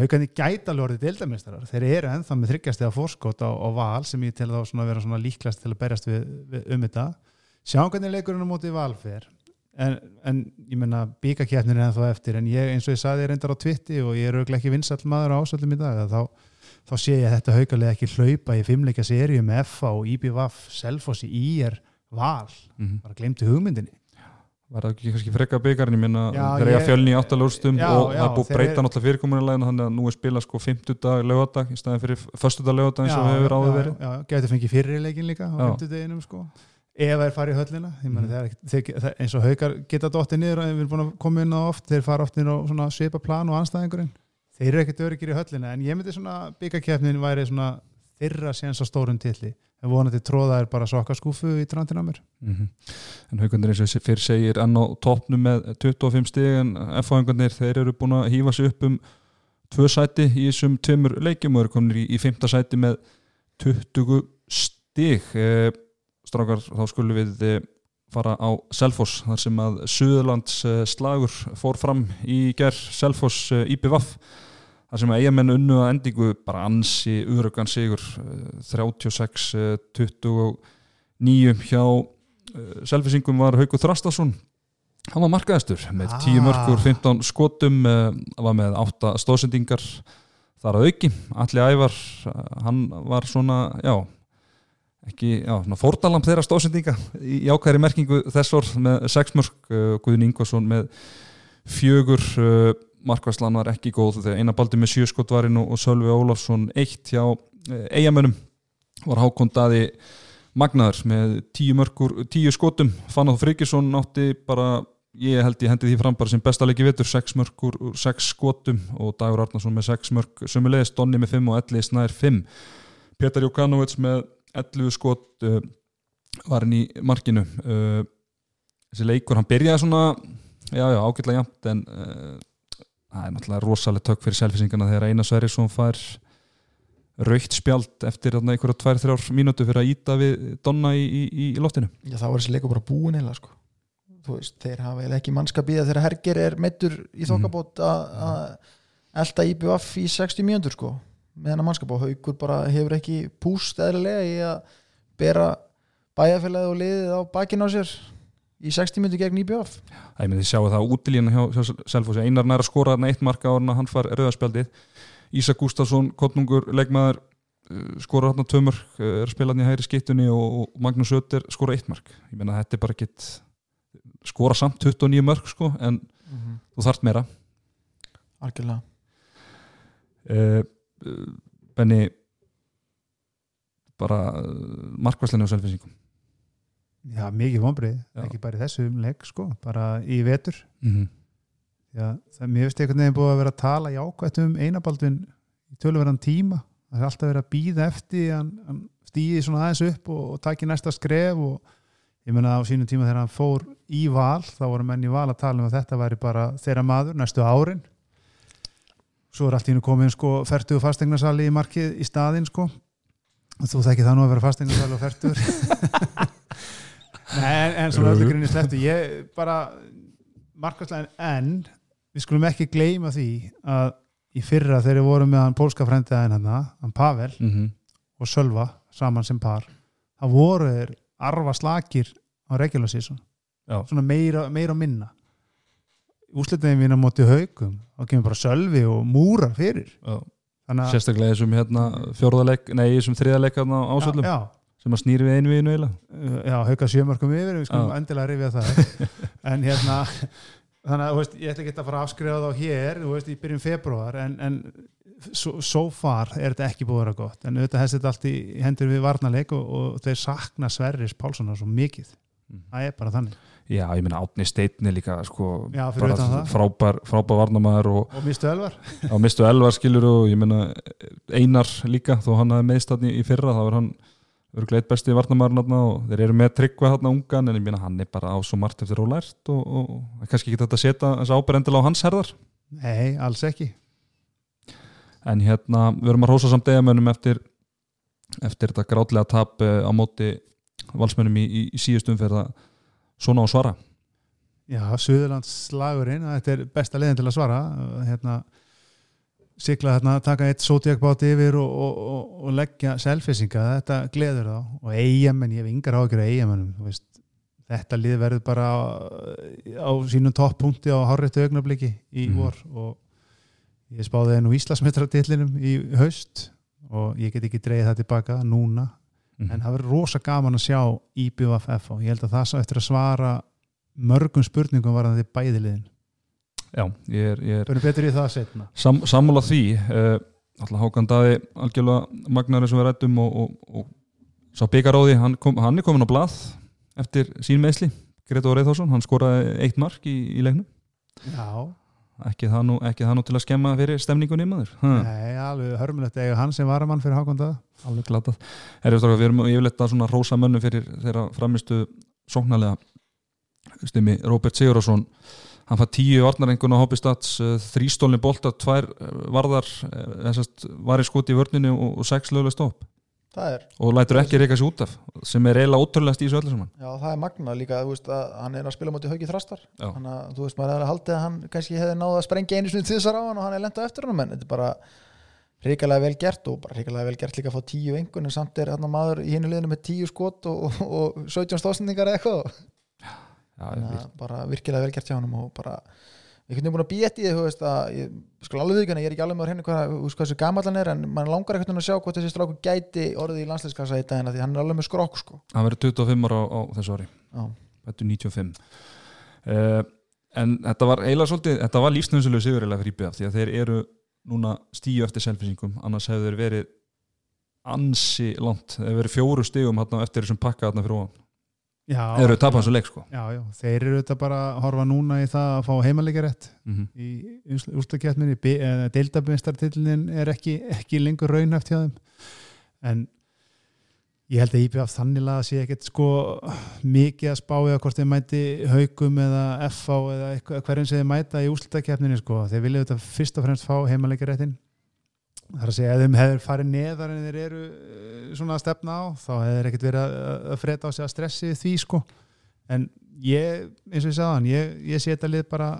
haugarnir gæta alveg orðið deildamistarar þeir eru ennþá með þryggjast eða fórskot á, á val sem ég tel þá svona vera svona líklast til að berjast við, við um þetta. Sjá hvernig leikurinn á móti val fer. En, en ég menna bíkakjæfnir er ennþá eftir. En ég eins og ég saði reyndar á Twitti og ég er auðvitað ekki vinsall maður á ásöldum í dag að þá, þá sé ég að þetta haugarlega ekki hlaupa í fimmleika seríu með FA og IBVF Selfossi IR val. Bara glemti hugmyndinni. Var það ekki kannski frekka byggarinn, ég minna Já, eiga ég- fjölni í áttalúrstum Já, og já, það er búið að breyta náttúrulega fyrirkomunalegin þannig að nú er spilað sko 50 dag lögadag í staðin fyrir föstudag lögadag eins og hefur áður verið. já, já, getur fengið fyrir leikin líka á Já. 50 deginum sko. Ef þeir fara í höllina meni, Mhm. þeir, eins og haukar geta dottið niður við erum búin að koma inn á oft þeir fara oft niður á svona svipa plan og anstæðingurinn þeir eru ekkert öryggir í höllina en ég myndi svona byggakefnin væri svona þeirra séns á stórum tilli en vonandi tróða er bara sokkaskúfu í trandina á mér. Mm en haugandir eins og fyrir segir enn á toppnum með 25 stig en F-haugandir þeir eru búin að hýfa sig upp um tvö sæti í þessum tveimur leikjum og eru komin í, í fymta sæti með 20 stig. Eh, strákar þá skulum við eh, fara á Selfoss þar sem að Suðurlands eh, slagur fór fram í ger Selfoss eh, IPVAF þar sem að eigamenn unnu að endingu bara ansi uðröggan sigur eh, 36-29 hjá uh, Selfisingum var Haukur Þrastason hann var markaðistur með Ah. 10 mörgur 15 skotum var með 8 stóðsendingar þar að auki Alli Ævar, hann var svona já, ekki já, svona fórtalamp þeirra stóðsendinga í ákværi merkingu þess orð með 6 mörg Guðin Ingvason með fjögur markværslan var ekki góð þegar eina baldi með sjö skotvarinn og, Sölvi Ólafsson eitt hjá eigamönnum var Hákon Daði magnaður með tíu mörgur, tíu skotum. Fannáð Frikisson átti bara ég held ég hendi því fram bara sem besta leiki vitur sex mörgur, úr sex skotum og Dagur Arnarsson með sex mörg sömulegis, Donni með fimm og Elli Snær fimm. Petar Jókanovits með 11 skot uh, var hann í markinu. Uh, þessi leikur, hann byrjaði svona já, já, ágætlega jæmt en uh, það er náttúrulega rosalega tök fyrir selfisingana þegar Einar Sverrisson fær raukt spjald eftir einhverja tvær, þrjár mínútu fyrir að íta við Donna í, í, í loftinu. Já, þá er þessi leikur bara búin eða sko. Veist, þeir hafa eiginlega ekki mannskapið þegar Herger er meittur í þokkabót að elda IBF í 60 mjöndur sko, með hennar mannskap. Og haugur bara hefur ekki púst eðlilega í að bera bæjarfélagið og liðið á bakinn á sér í 60 mjöndur gegn IBF Það er með því sjáu það á útilíðan hjá, Selfossi. Einar nær að skora þarna eitt marka ára hann far rauðarspjaldið Ísak Gustafsson, Kottnungur, leikmaður uh, skora þarna tvö mörg er að spila hann í hægri skittunni og, Magnús Ötter skora eitt mark. Ég meina þetta er bara ekkit skora samt 29 mörg sko en þú þarft meira. Algjörlega. Uh, Benni bara uh, markvæslinu á selfinsingum Já, mikið vonbrið, Já. ekki bara í þessum leik sko, bara í vetur. Mm -hmm. Já, það mér finnst einhvern veginn búið að vera að tala jákvætt um einabaldvin í töluverðan tíma. Það er alltaf verið að býða eftir hann, hann stýði svona aðeins upp og, og taki næsta skref og ég meina á sínum tíma þegar hann fór í val þá voru menn í val að tala um að þetta væri bara þeirra maður næstu árin. Svo er allt í hennu komin sko fertugu fastegnarsali í markið í staðinn sko. Þú þekki það nú að vera fastegnarsali og fertugur en, en svona öllu grinni slettu ég bara markaslega en við skulum ekki gleyma því að í fyrra þegar við vorum með hann pólska frendiðaðin hann, hann Pavel Mhm. og Sölva saman sem par það voru þeir arfa slakir á regular season. Já. svona meira, meira minna. Úslitiðin mín á móti haugum þá kemur bara Sölvi og múrar fyrir. Sérstaklega þessum hérna, fjórðaleik, nei, þessum þriðaleik á ásöldum já, sem að snýri við einu við einu eiginlega. Já, já, hauka sjömarkum yfir við skulum endilega rifja það. En hérna þannig að veist, ég ætla ekki að fara að afskrifa þá hér þú veist, í byrjun februar en, en so, so far er þetta ekki búið að vera gott. En auðvitað hefst þetta allt í hendur við varnarleik og, og þeir sakna Sverris Pálssonar svo mikið. Mhm. það er bara þannig. Já, ég meina Átni Steitni líka sko, Já, það. frábær, frábær varnamæður og og mistu elvar. Á mistu elvar skilur og ég meina Einar líka, þó hann hann örgleitt besti varnamæður og þeir eru með tryggva þarna ungan en ég meina hann er bara á svo margt eftir og lært og, og, og kannski ekki þetta að setja þess áberendilega á hans herðar. Nei, alls ekki. En hérna, við erum að rósa samt degamönnum eftir eftir þetta grátlega tap eh, á móti valsmönnum í, í, í síðustum fyrir að svona á svara. Já, Suðurlands slagurinn þetta er besta leiðin til að svara. Hérna sigla hérna, taka eitt sótjakbát yfir og, og, og, og leggja selfisinga, þetta gleður þá og eigamenn, ég hef yngar ágjör að eigamennum þetta lið verður bara á, á sínum toppunkti á háréttu augnabliki í Mhm. vor og ég spáði enn úr Íslasmetradillinum í haust og ég get ekki dreigð það tilbaka núna Mhm. en það verður rosa gaman að sjá IBFF og ég held að það svo eftir að svara mörgum spurningum var það bæðiliðin Já, ég er, ég er Verður betur í það setna sam, sammála því uh, alltaf Hákan Daði algjörlega magnari sem við rættum og, og, og sá byggaróði, hann, hann er komin á blað eftir sín meðsli Gretar Reyðarsson, hann skoraði eitt mark í, í leiknum, Já, ekki það, nú, ekki það nú til að skemma fyrir stemningunni maður? Ha, nei, alveg hörmulegt eiga hann sem varamann fyrir Hákonda alveg glatað. Herri, við erum yfirleitt að svona rósa mönnu fyrir þeirra framistu sóknarlega. Stimi Róbert Sigurðarsson hann fær tíu varnarengun á Hobby Stats þrýstólni bolta, tvær eh, varðar eh, þessast var í skoti í vörninu og, og sex löguleg stopp. Og lætur ekki reyka sér út af sem er eiginlega ótrúlegast í þessu öllu saman. Já, það er magna líka þú veist að hann er að spila móti haugi þrastar. Þannig að þú veist maður er að haldið að hann kannski hefði náð að sprengja einu til þessar á hann og hann er lent á eftir hann en þetta er bara hrikalega vel gert og bara hrikalega vel gert líka að fá tíu engun en samt er hann maður í hinu liðinu með tíu skot og, og, og 17 stóðsendingar eða eitthvað Já, ég, að bara virkilega vel gert hjá hann og bara einhvern veginn búin að býja í því að ég skal alveg því ég er ekki alveg með að henni hvað, hvað þessu gamall hann er en mann langar veginn að sjá hvort þessi stráku gæti orðið í landsleiskassa í dagina því hann er alveg með skrokk sko. hann verður 25 ára á, á þessu ári. Þetta er 95 uh, En þetta var eiginlega svolítið Þetta var lífsnöðsölegu sigurilega fyrir IBF því að þeir eru núna stíu eftir selfisingum annars hefur þeir verið ansi langt, þeir verið fjóru stígum hérna, eftir þessum pakka hérna fyrir ofan Já, þeir eru tapað þessu leik sko. Já, já, þeir eru þetta bara að horfa núna í það að fá heimaleikarétt mm -hmm. í úrstakjartminni deildabinnstartillin er ekki, ekki lengur raunhæft hjá þeim. En ég held að IBF þannig að sé ekkert sko mikið að spá eða hvort þeir mæti haugum eða FH eða hverjum sem þeir mæta í úrstakjartminni sko. Þeir vilja þetta fyrst og fremst fá heimaleikaréttin það er að segja að þeim hefur farið neðar en þeir eru eh, svona að stefna á þá hefur þeir ekkert verið að, freda á sig að stressi því sko. En ég, eins og ég sagði hann ég, ég sé þetta lið bara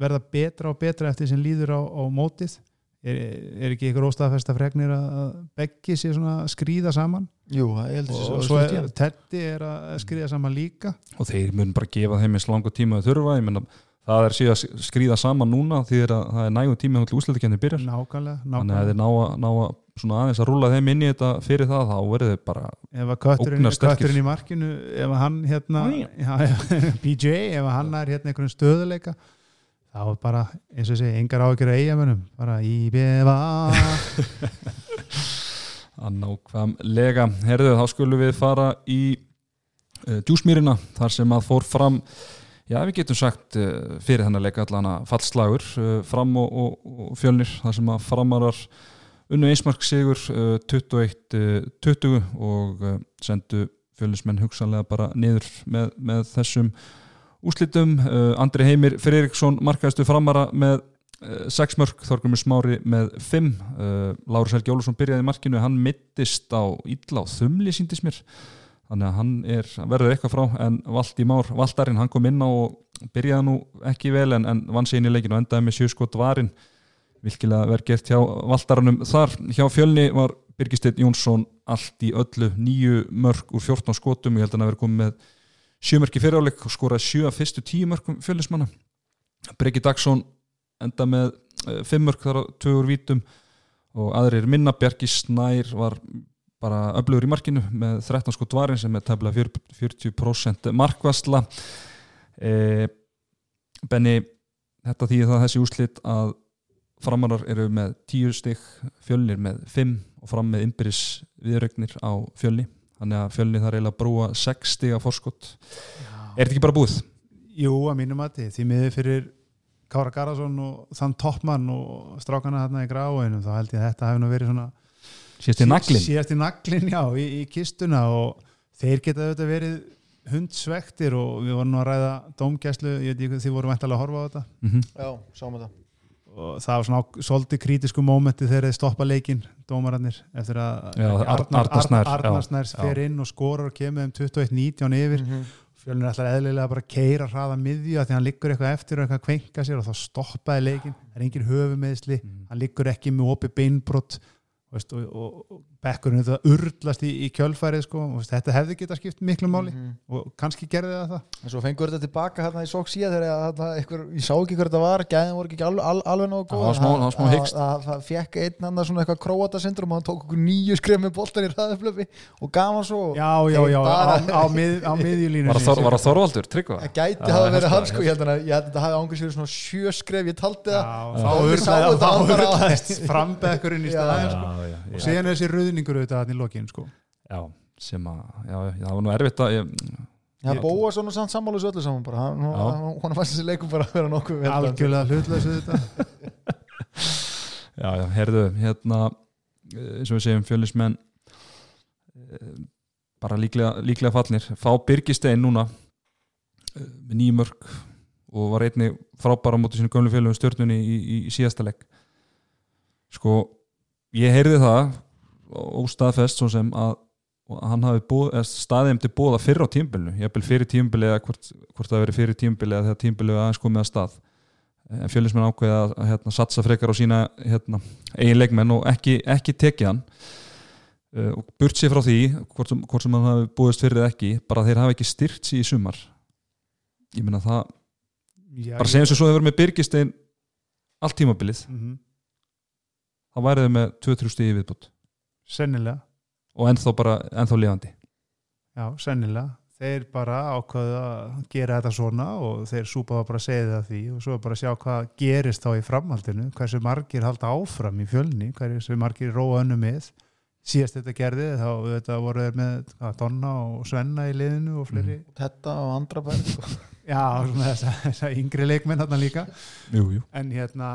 verða betra og betra eftir sem líður á, á mótið. Er, er ekki ykkur óstaðfesta fregnir að, beggi sér svona að skrýða saman? Jú, og, þessi og svo er Teddy er að skrýða saman líka. Og þeir mun bara gefa þeim eins langa tíma að þurfa, ég menna það er síðan að skrýða saman núna því að það er nægum tíma til úsleitikennir byrjar. Nákvæmlega, þannig að þeir ná að, ná að svona aðeins að rúla þeim inn í þetta fyrir það þá verður þeir bara ef að kötturinn, í markinu ef að hann hérna PJ, ef að hann er hérna einhvern stöðuleika var bara, eins og segi, engar áhyggjur að eigamönnum, bara í befa að nákvæmlega. Herðu þá skulum við fara í uh, djúsmýrina þar sem að fór fram já við getum sagt uh, fyrir þennan leika allan að fallslagur uh, fram og, og, og fjölnir þar sem að framarar unnu einsmark sigur uh, 21-20 og uh, sendu fjölinsmenn hugsanlega bara niður með, með þessum úslitum Andri Heimir Friðriksson markaðistu framara með uh, 6 mörg, Þorgrumur Smári með 5 uh, Lárus Helgi Ólafsson byrjaði markinu hann mittist á illa og þumli síndist mér þannig að hann er, verður eitthvað frá en Valdi Már, Valdarinn, hann kom inn og byrjaði nú ekki vel en, en vann inn í leikinu og endaði með sjöskot varin. Vilkilega verð gert hjá Valdaranum þar. Hjá fjölni var Birgisteinn Jónsson allt í öllu. Nýju mörg úr 14 skotum, ég held að hann að vera komið með sjömörki fyriráleik og skoraði sjö af fyrstu tíu mörgum fjölismanna Breki Dagsson enda með uh, fimm mörg þar á tögur vítum og aðrir minna. Bjarki Snær var bara öflugur í markinu með 13 skot varin sem er tefla 40% markvastla e, Benny þetta þýðir það þessi úslit að framarar eru með 10 stygg fjölnir með 5 og fram með innbyrðis viðrögnir á fjölni. Þannig að fjölni þarf eiginlega að brúa 6 stygg af forskott er þetta ekki bara búið? Jú, að mínum að því miður fyrir Kára Garðarsson og þann toppmann og strákana þarna í gráinum þá held ég að þetta hefði verið svona síðast í naglin síðast í naglin, já, í, í kistuna og þeir geta auðvitað verið hundsvektir og við vorum nú að ræða dómgæslu, ég veit ekki því vorum væntalega að horfa á þetta mm -hmm. Já, sáum þetta og það var svona svolítið krítisku mómenti þegar þeir stoppa leikinn, dómararnir eftir að Já, Ar- Arnar Snær, já, Arnar Snær já. fer inn og skorar og kemur um 21-19 yfir Mhm. fjölnir ætlar eðlilega bara að keira hraða miðju að því hann liggur eitthvað eftir og eitthvað að kvenka sér og þá stoppaði leikin, það er engin höfumeðsli Mhm. hann liggur ekki með opið beinbrott veist, og, og, og bekkurinn þetta urlast í, í kjölfærið sko, þetta hefði geta skipt miklu máli Mhm. og kannski gerði það það. En svo fengur þetta tilbaka hérna í sók síðan þegar að þarna einhver, ég sá ekki hver þetta var gæðin voru ekki alveg, al, alveg nógu góð. það það það, það fekk einn annar svona eitthvað króata syndrom og hann tók nýju skref með boltan í ræðuflöfi og gaf hann svo já, já, já, á, Bara- á, mið, á miðjulínu var, það það Þorvaldur, Tryggva? það gæti hafa verið það, sko, ég. Held að ég held að þetta hafi ángur sér svona sjö skref, ég taldi það. Þá urlaðist frambekkurinn í Já. Ruðningur auðvitað hann í lokin sko. já, sem að, já, já, það var nú erfitt að ég, Já. Bóa svona samt sammálu svo öllu saman bara, hann, hann, fannst þessi leikum bara að vera nokkuð algjörlega hlutlösu þetta já, já, herðu, hérna eh, eins og við segjum fjölismenn bara líklega, líklega fallnir. Fá Birgistein núna eh, með nýjum mörg og var einni frábæra á móti sínu gömlu fjölum stjórnunni í, í, í síðasta legg sko ég heyrði það óstaðfest svo sem að hann hafi staðið um til búða fyrir á tímbilinu, ég hef fyrir tímbili eða hvort, hvort það veri fyrir tímbili eða þegar tímbili aðeins komið að stað. En fjölismenn ákveði að, hérna, satsa frekar á sína hérna, eigin leikmenn og ekki, ekki tekið hann. Uh, og burt sér frá því hvort sem, hvort sem hann hafi búist fyrir eða ekki bara þeir hafi ekki styrt sér í sumar. Ég meina það Já, bara segjum sem svo verið með Birgistein allt tímabilið, Mhm. þá værið sennilega og ennþá bara, ennþá lifandi Já, sennilega. Þeir bara ákvaðu að gera þetta svona og þeir súpaða bara að segja það því og svo bara að sjá hvað gerist þá í framhaldinu, hversu margir halda áfram í fjölni, hversu margir róa önnu með. Síðast þetta gerði þá þetta voru þeir með hvað, Donna og Svenna í liðinu og fleiri. Þetta og andra bæri. Já, þessa, þessa yngri leikmenn þarna líka. jú, jú. En hérna,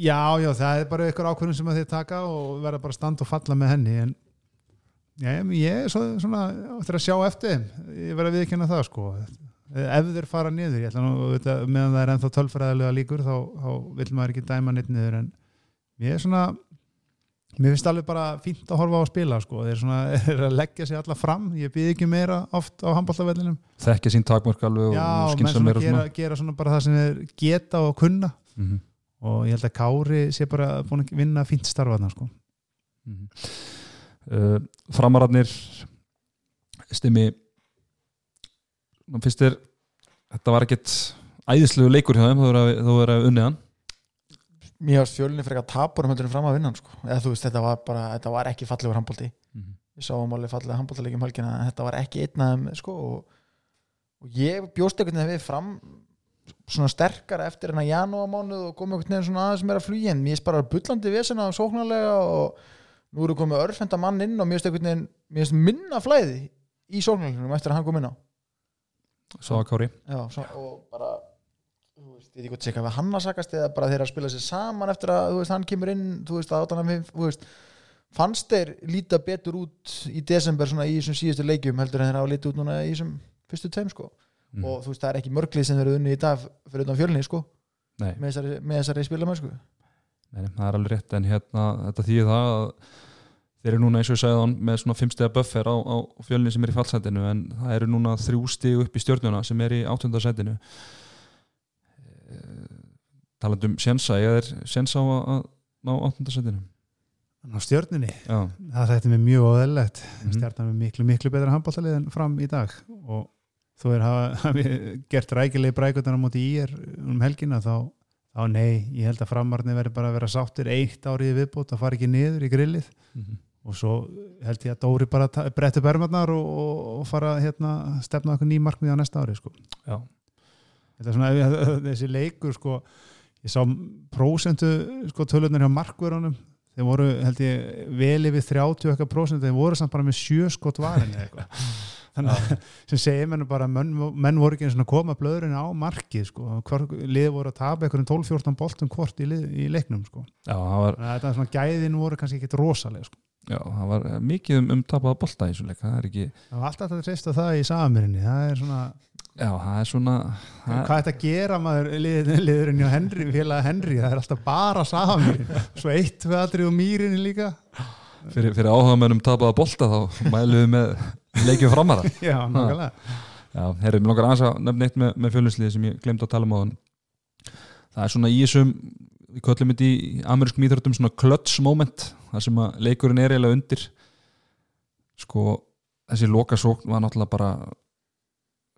já, já, það er bara ykkur ákvörðum sem að þeir taka og verða bara að standa og falla með henni en já, ég er svo, svona eftir að sjá eftir þeim, ég verða að viðkynna það sko, ef þeir fara niður ég ætla nú, meðan það er ennþá tölfræðilega líkur þá, þá vil maður ekki dæma neitt niður en ég er svona mér finnst alveg bara fínt að horfa á að spila sko, þeir svona er að leggja sig alla fram. Ég býð ekki meira oft á handbóltavellinum þekkja sín takmörk alveg já, og svona meira gera, gera svona bara það sem þeir geta og kunna. Mm -hmm. og ég held að Kári sé bara búin að vinna fínt starfaðna sko. uh, framararnir stimmi finnst þér þetta var ekkert æðislegu leikur hjá þeim þú verður að unnið hann Mér varst fjölinni frekar tapur um heldur en fram að vinna sko. Eða þú veist, þetta var bara þetta var ekki fallegur handbólti við sáum alveg fallega handbóltalegjum helgina en þetta var ekki einn af þeim sko, og, og ég bjóst einhvern veginn við fram svona sterkara eftir hennar janúamánuð og komið einhvern veginn svona aðeins meira flugi en mér finnst bara bullandi vesena sóknarlega og nú eru komið örfenda mann inn og mér finnst einhvern veginn mér finnst minna flæði í sóknarlegnum eftir að hann kom inn á. Svo að Kári. Já, svo, og bara ég veit ekki hvað tjekka við hann að sakast eða bara þeir að spila sér saman eftir að þú veist, hann kemur inn þú veist, að hann, þú veist fannst þeir líta betur út í desember svona í þessum síðustu leikjum heldur en þeir hafa lítið út núna í þessum fyrstu tveim sko. Mm. og þú veist, það er ekki mörglið sem þeir eru unni í dag fyrir utan fjölni sko Nei, með þessari, þessari spilamösku nei, nei, það er alveg rétt en hérna, þetta þýðir það að þeir eru núna eins og ég sagði hann með svona fimmstega buffer á, á fjölni sem er í fallsætinu en það eru núna þrjú stig upp í stjórnuna sem er í áttundasætinu talandum sjensa, ég er sjensa á að ná áttundasætinu á stjörnunni, Já, það þetta er mjög óðellegt Mhm. stjarnan er miklu, miklu betra handbóltalið en fram í dag. Og þú er hafa, gert rækilegi brækutan á móti í er um helgina þá, þá nei, ég held að framarni verður bara að vera sáttir eitt árið í viðbót að fara ekki niður í grillið. Mhm. og svo held ég að Dóri bara bretti bermarnar og, og, fara hérna, stefna okkur ný markmið á næsta ári sko. já, Þetta er svona, þessi leikur sko, ég sá prósentu sko, tölunir hjá markverunum þeir voru held ég vel yfir 30 eitthvað prósent, þeir voru samt bara með sjö skot varin eða eitthvað þannig að sem segir menn bara menn, menn voru ekki eins og koma blöðurinn á markið sko, Hvor, lið voru að tapa einhverjum 12-14 boltum hvort í, í leiknum sko. já, það var, að þetta er svona gæðin voru kannski ekkit rosalega sko. já, það var mikið um, um tapaða bolta í þessu leik það er ekki, það var alltaf að treysta það í samirinni það er svona, já, það er svona það, hvað er þetta að gera maður lið, liðurinn hjá Henry, félaga Henry? Það er alltaf bara samirin svo eitt við aðrið og mýrinni líka. Fyrir, fyrir áhuga mennum tapaða bolta þá mælum við með leikjum framara já, nákvæmlega. Já, herrið, mér langar aðeins að nefna eitt með, með fjölinslið sem ég glemt að tala um á þann það er svona í þessum við köllum þetta í amerískum íþróttum svona clutch moment, það sem að leikurinn er eiginlega undir. Sko, þessi lokasókn var náttúrulega bara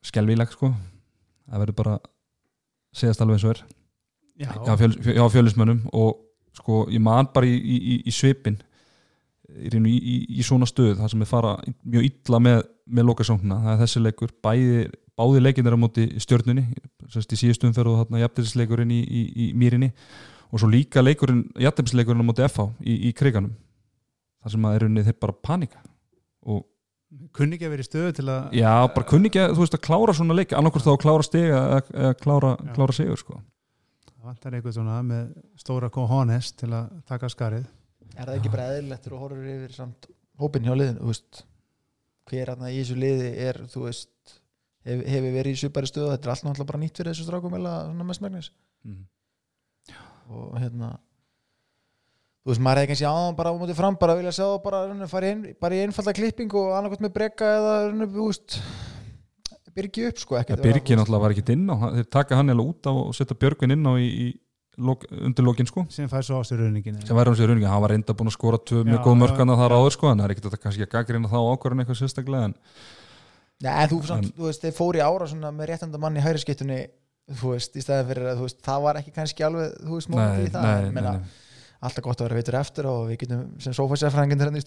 skelvíleg sko. Það verður bara segjast alveg eins og er. Já, hjá, fjöl, hjá fjölismönnum og sko, ég man bara í, í, í, í svipin í, í, í, í svona stöð það sem er fara mjög illa með, með lokasóknina, það er þessi leikur. Bæði, báði leikinir á móti stjörnunni sérst í síðustum fer og þarna jafnætisleikurinn í, í, í mýrinni. Og svo líka leikurinn, jafnætisleikurinn á móti FH í, í kriganum það sem að er unni þeir bara panika og kunni ekki að vera í stöðu til að já, bara kunni ekki að, þú veist, að klára svona leik annarkvort þá að klára stiga eða, eða klára, klára sigur sko. Það vantar eitthvað svona með stóra kohónes til að taka skarið. Er það ekki bara eðlilegt þegar þú horfur yfir samt hópin hjá liðinu þú veist, hver aðna í þessu liði er þú veist hef, hefur verið í svipari stöðu þetta er allt náttúrulega bara nýtt fyrir þessu strákum eða svona mestmægnis mm. og hérna þú veist, maður hefði kannski áðan bara á móti fram bara vilja sjá það bara, runni, fara í ein, bara í einfalda klipping og annarkvæmt með brekka eða runni, þú veist byrgi upp sko Ja, ekkert Birgir náttúrulega var ekkit inn á hann- þeir taka hann eða út á og setja Björgvin inn á í, í lok, undir lokin sko. Sem fær svo á sér rauningin sem væri hann sér rauningi, hann var reynda búin að skora tvö mjög góð já, mörkana þar áður sko en það er að kannski að gaggrina þá ákvarðan eitthvað sérstaklega en Já, en þú, samt, En- þú veist, þeir fóru í ára svona með réttanda mann í hæri skiptunni þú veist, í stæði fyrir að þú veist, það var ekki kannski alveg, þú veist, móment í það nei, Alltaf gott að vera veitur eftir og við getum, sem sofasérfræðingin hérna í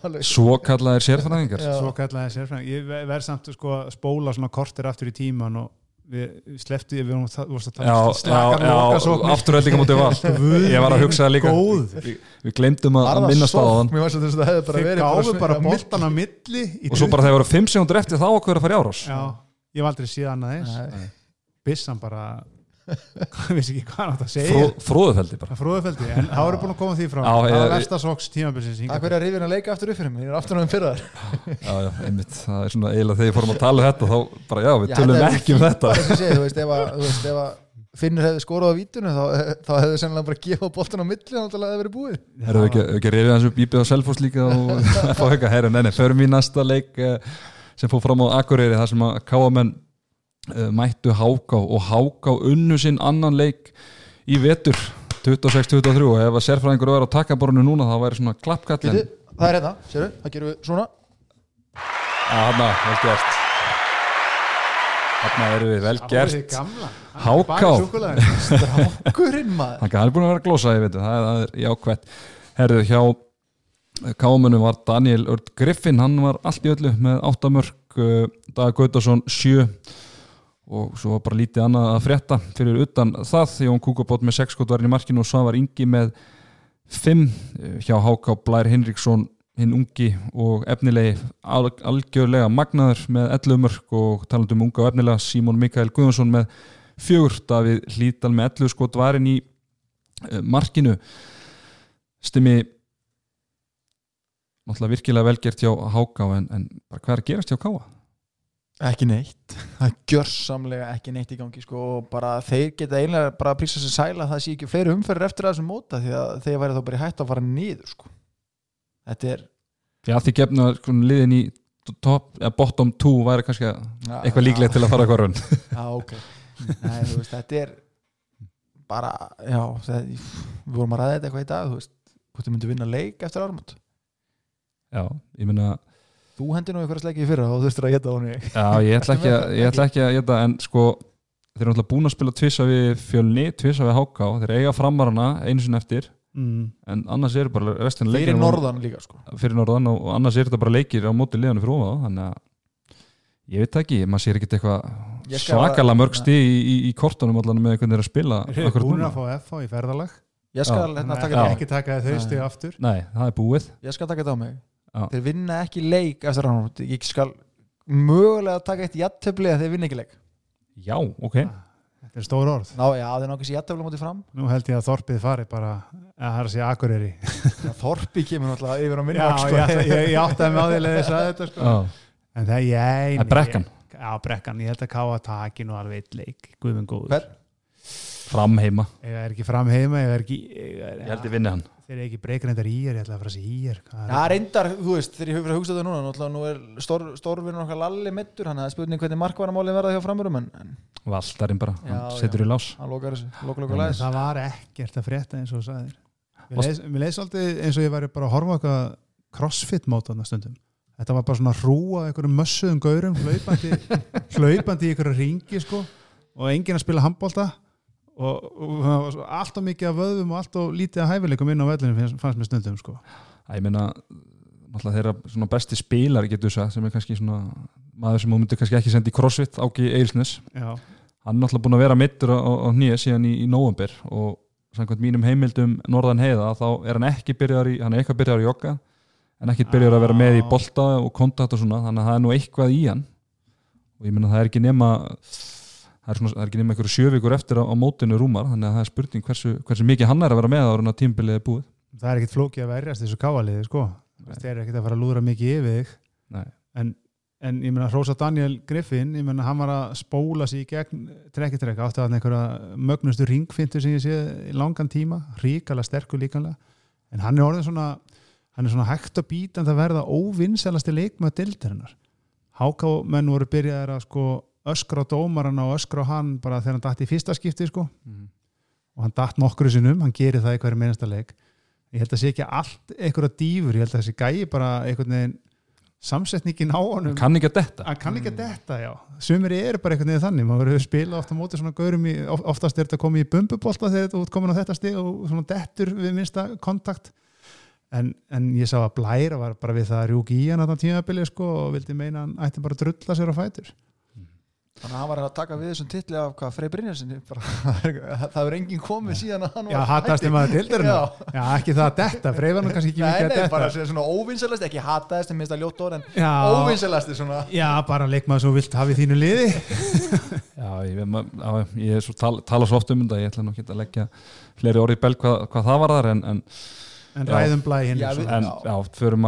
alveg svo kallaðir sérfræðingar? Svo kallaði sérfræðing ég ver- verð samt sko að spóla svona kortir aftur í tíman og við sleftu við vorum það- að tala um já, slakar já, lokasóknir. afturöldinga mútið val ég var að hugsa það líka Góð. við, glemdum að, að það minnast á þann. Mér var svo þess að það hefði bara boltan á milli og svo bara þegar voru 5 sekundur eftir þá okkur að fara í árás. Já, ég var aldrei síðan að eins. Nei. bissan bara ég vissi ekki hvað hann átt að segja. Fró, fróðufeldi bara. Að fróðufeldi, en það voru búin að koma því frá það var vestasóks tímabilsins Takk fyrir að rifja að leika aftur upp fyrir mig, ég er aftur fyrir þar já, já, einmitt, það er svona eiginlega þegar ég fórum að tala um þetta þá bara já, við Já, tölum ekki um þetta. þú veist, ef að, þú veist, ef að Finnur hefði skorað á vítunum þá, þá hefði sennilega bara gefað boltan á milli þá hefði verið búið. Erum við ekki, ekki reyfið hans upp íbjöð á Selfoss líka og fá eitthvað herra, nei, nei, förum í næsta leik eh, sem fór fram á Akureyri þar sem að káamenn mættu Háká og Háká unnu sinn annan leik í vetur 26-23 og ef að sérfræðingur verður á takkaborinu núna þá væri svona klappkall en Það er hérna, sérðu, það gerum við svona. Hanna, vel gert. Hanna erum við vel gert. Háká. Strákurinn maður. Hann er búin að vera að glósa, ég veit það, er- það er jákvætt. Herðu, hjá kámunum var Daniel Örd Griffin hann var allt í öllu með 8 mörg uh, Dag Gautason 7 og svo var bara lítið annað að frétta fyrir utan það. Því hún kúkabót með 6 skotvarinn í markinu og Svavar Ingi með 5 hjá Háká Blær Hinriksson hinn ungi og efnilegi al algjörlega magnaður með 11 mörg og talandum unga og efnilega Símón Mikael Guðjónsson með fjögur. Davíð Hlítal með 11 skotvarinn í uh, markinu. Stimmi náttúrulega virkilega velgert hjá Háká en, en hvað er að gerast hjá Káa? Ekki neitt. Það er gjörsamlega ekki neitt í gangi sko, og bara þeir geta einlega bara að prísa sér sæla að það sé ekki fleiri umferðir eftir þessum móta því að þeir væri þá bara í hætt að fara niður sko. þetta er Já því gefna sko, liðin í top, eða bottom 2 væri kannski eitthvað líklegt til að fara að korfun já, ok. Nei, þú veist, þetta er bara, já það, við vorum að ræða þetta eitthvað í dag þú veist, hvort þið myndu vinna leik eftir ármót Já, ég meina þú hendir nú eitthvað sleikið í fyrra og þú þurftir að geta hún Já, ég ætla ekki að, ég ætla ekki að geta en sko, þeir eru náttúrulega búin að spila tvisa við fjölni, tvisa við háká þeir eiga framarana einu sinni eftir. Mm. en annars eru bara restin leikir fyrir norðan líka sko. Fyrir norðan og, annars eru þetta bara leikir á móti liðanu fyrir ofan þá, þannig að ég veit ekki, maður sér ekkert eitthvað svakalega mörgsti í, í, í kortunum allan með hvernig þeir eru að spila Þeir eru búin að fá FH í ferðalag. Ég skal, Já. hérna, taka þau stig aftur. Nei, það er búið. Ég skal taka þetta á mig Já. þeir vinna ekki leik eftir ármót ég skal mögulega taka eitt jættefli að þeir vinna ekki leik. Já, ok. Þetta er stór orð. Ná, já, þeir náttúrulega jættefli mótið fram. Nú held ég að Þorpið fari bara að það er að segja Akureyri Þorpi kemur náttúrulega yfir á minni Já, sko. ég, ég, ég átti að með áðilega þess að þetta sko. En það ég Það er brekkan. Já, brekkan, ég held að káa takin og alveg eitt leik. Guðmund góður. Hvern? Fram heima. Ég er ekki fram heima Ég er ekki ég er, Ég held ég vinni hann. Þeir eru ekki breykreindar í er Ég ætla að fara að segja í er Já, reyndar, þú veist, þegar ég hefur verið að hugsa þetta núna náttúrulega nú er stór, stórvinur okkar Lalli mittur hann er spurning hvernig markvarnamálið verða hjá framurum en, en Valdarinn bara, hann Já, setur já. í lás. Hann lokar þessu, lokar lokar læðis Það var ekkert að frétta eins og sagðir. Mér Varst- leið- Mér leið svolítið eins og ég væri bara að horfa á eitthvað crossfit mót þarna stundum. Þetta var bara svona hrúa einhverjum mössuðum gaurum hlaupandi, hlaupandi í einhverju ringi sko og enginn að spila handbólta og, og það var svo allt og mikið af vöðum og allt og lítið að hæfileikum inn á vellinu fannst, fannst mér stundum sko. Æ, Ég meina, náttúrulega þeirra besti spilar getur þess að sem er kannski svona maður sem þú myndir kannski ekki sendi í crossfit Áki Eilsnes, Já, hann er náttúrulega búin að vera mittur á, á nýja síðan í, í november og samkvæmt mínum heimildum norðan heiða þá er hann ekki byrjar í hann er eitthvað byrjar í jogga en ekki byrjar að vera með í bolta og kontakt og svona þannig að það er nú eitthvað í hann. Og ég meina það er ekki nema það er, svona, það er ekki nema einhverju sjövíkur eftir á, á mótinu rúmar þannig að það er spurning hversu, hversu mikið hann er að vera með ára en að tímbilið er búið. Það er ekkert flókið að verjast þessu káaliði sko. Það er ekkert að fara að lúðra mikið yfir þig. En, en ég meina Rósa Daniel Griffin, ég meina hann var að spóla sig í gegn trekki trekk átti að einhverja mögnustu ringfintu sem ég sé í langan tíma, ríkala sterkur líkanlega, en hann er orðin svona hann er svona hægt og bítandi að verða óvinnselasti leikmað dildarinnar háká menn voru byrjaðir að sko öskra á dómarana og öskra á hann bara þegar hann datt í fyrsta skipti sko. Og hann datt nokkru sinnum, hann gerir það í hverju minnasta leik. Ég held að sé ekki allt einhverja dýfur, ég held að þessi gæi bara veginn samsetningin á honum. Kann ekki að detta. Hann kann ekki að detta, já. Sumir eru bara einhvern veginn þannig, maður verður spila ofta móti svona gaurum í, of- oftast er þetta komið í bumbubolta þegar þú ert komin á þetta stig og svona dettur við minnsta kontakt. En, en ég sá að Blæra var bara við það að rjúki í hann þetta tímabili sko og vildi meina að hann ætti bara að drulla sér á fætur þannig að hann var að taka við þessum titli af hvað Frey Brynjarsinni það hefur enginn komið síðan að hann já, var hattast um að dildarinn Já. já, ekki það að detta, freyfa nú kannski ekki Nei, mikið nei, að bara detta. svona óvinnselast, ekki hataðist en minnst að ljótt orð en já, óvinnselast svona. Já, bara leikmaður svo vilt hafi þínu liði. Já, ég, já, ég er svo tal, tala svo oft um þetta ég ætla nú ekki að leggja fleiri orði í belg hvað, hvað það var þar en, en, en Já. ræðum Blæ hinn Já, við- en Já. já, förum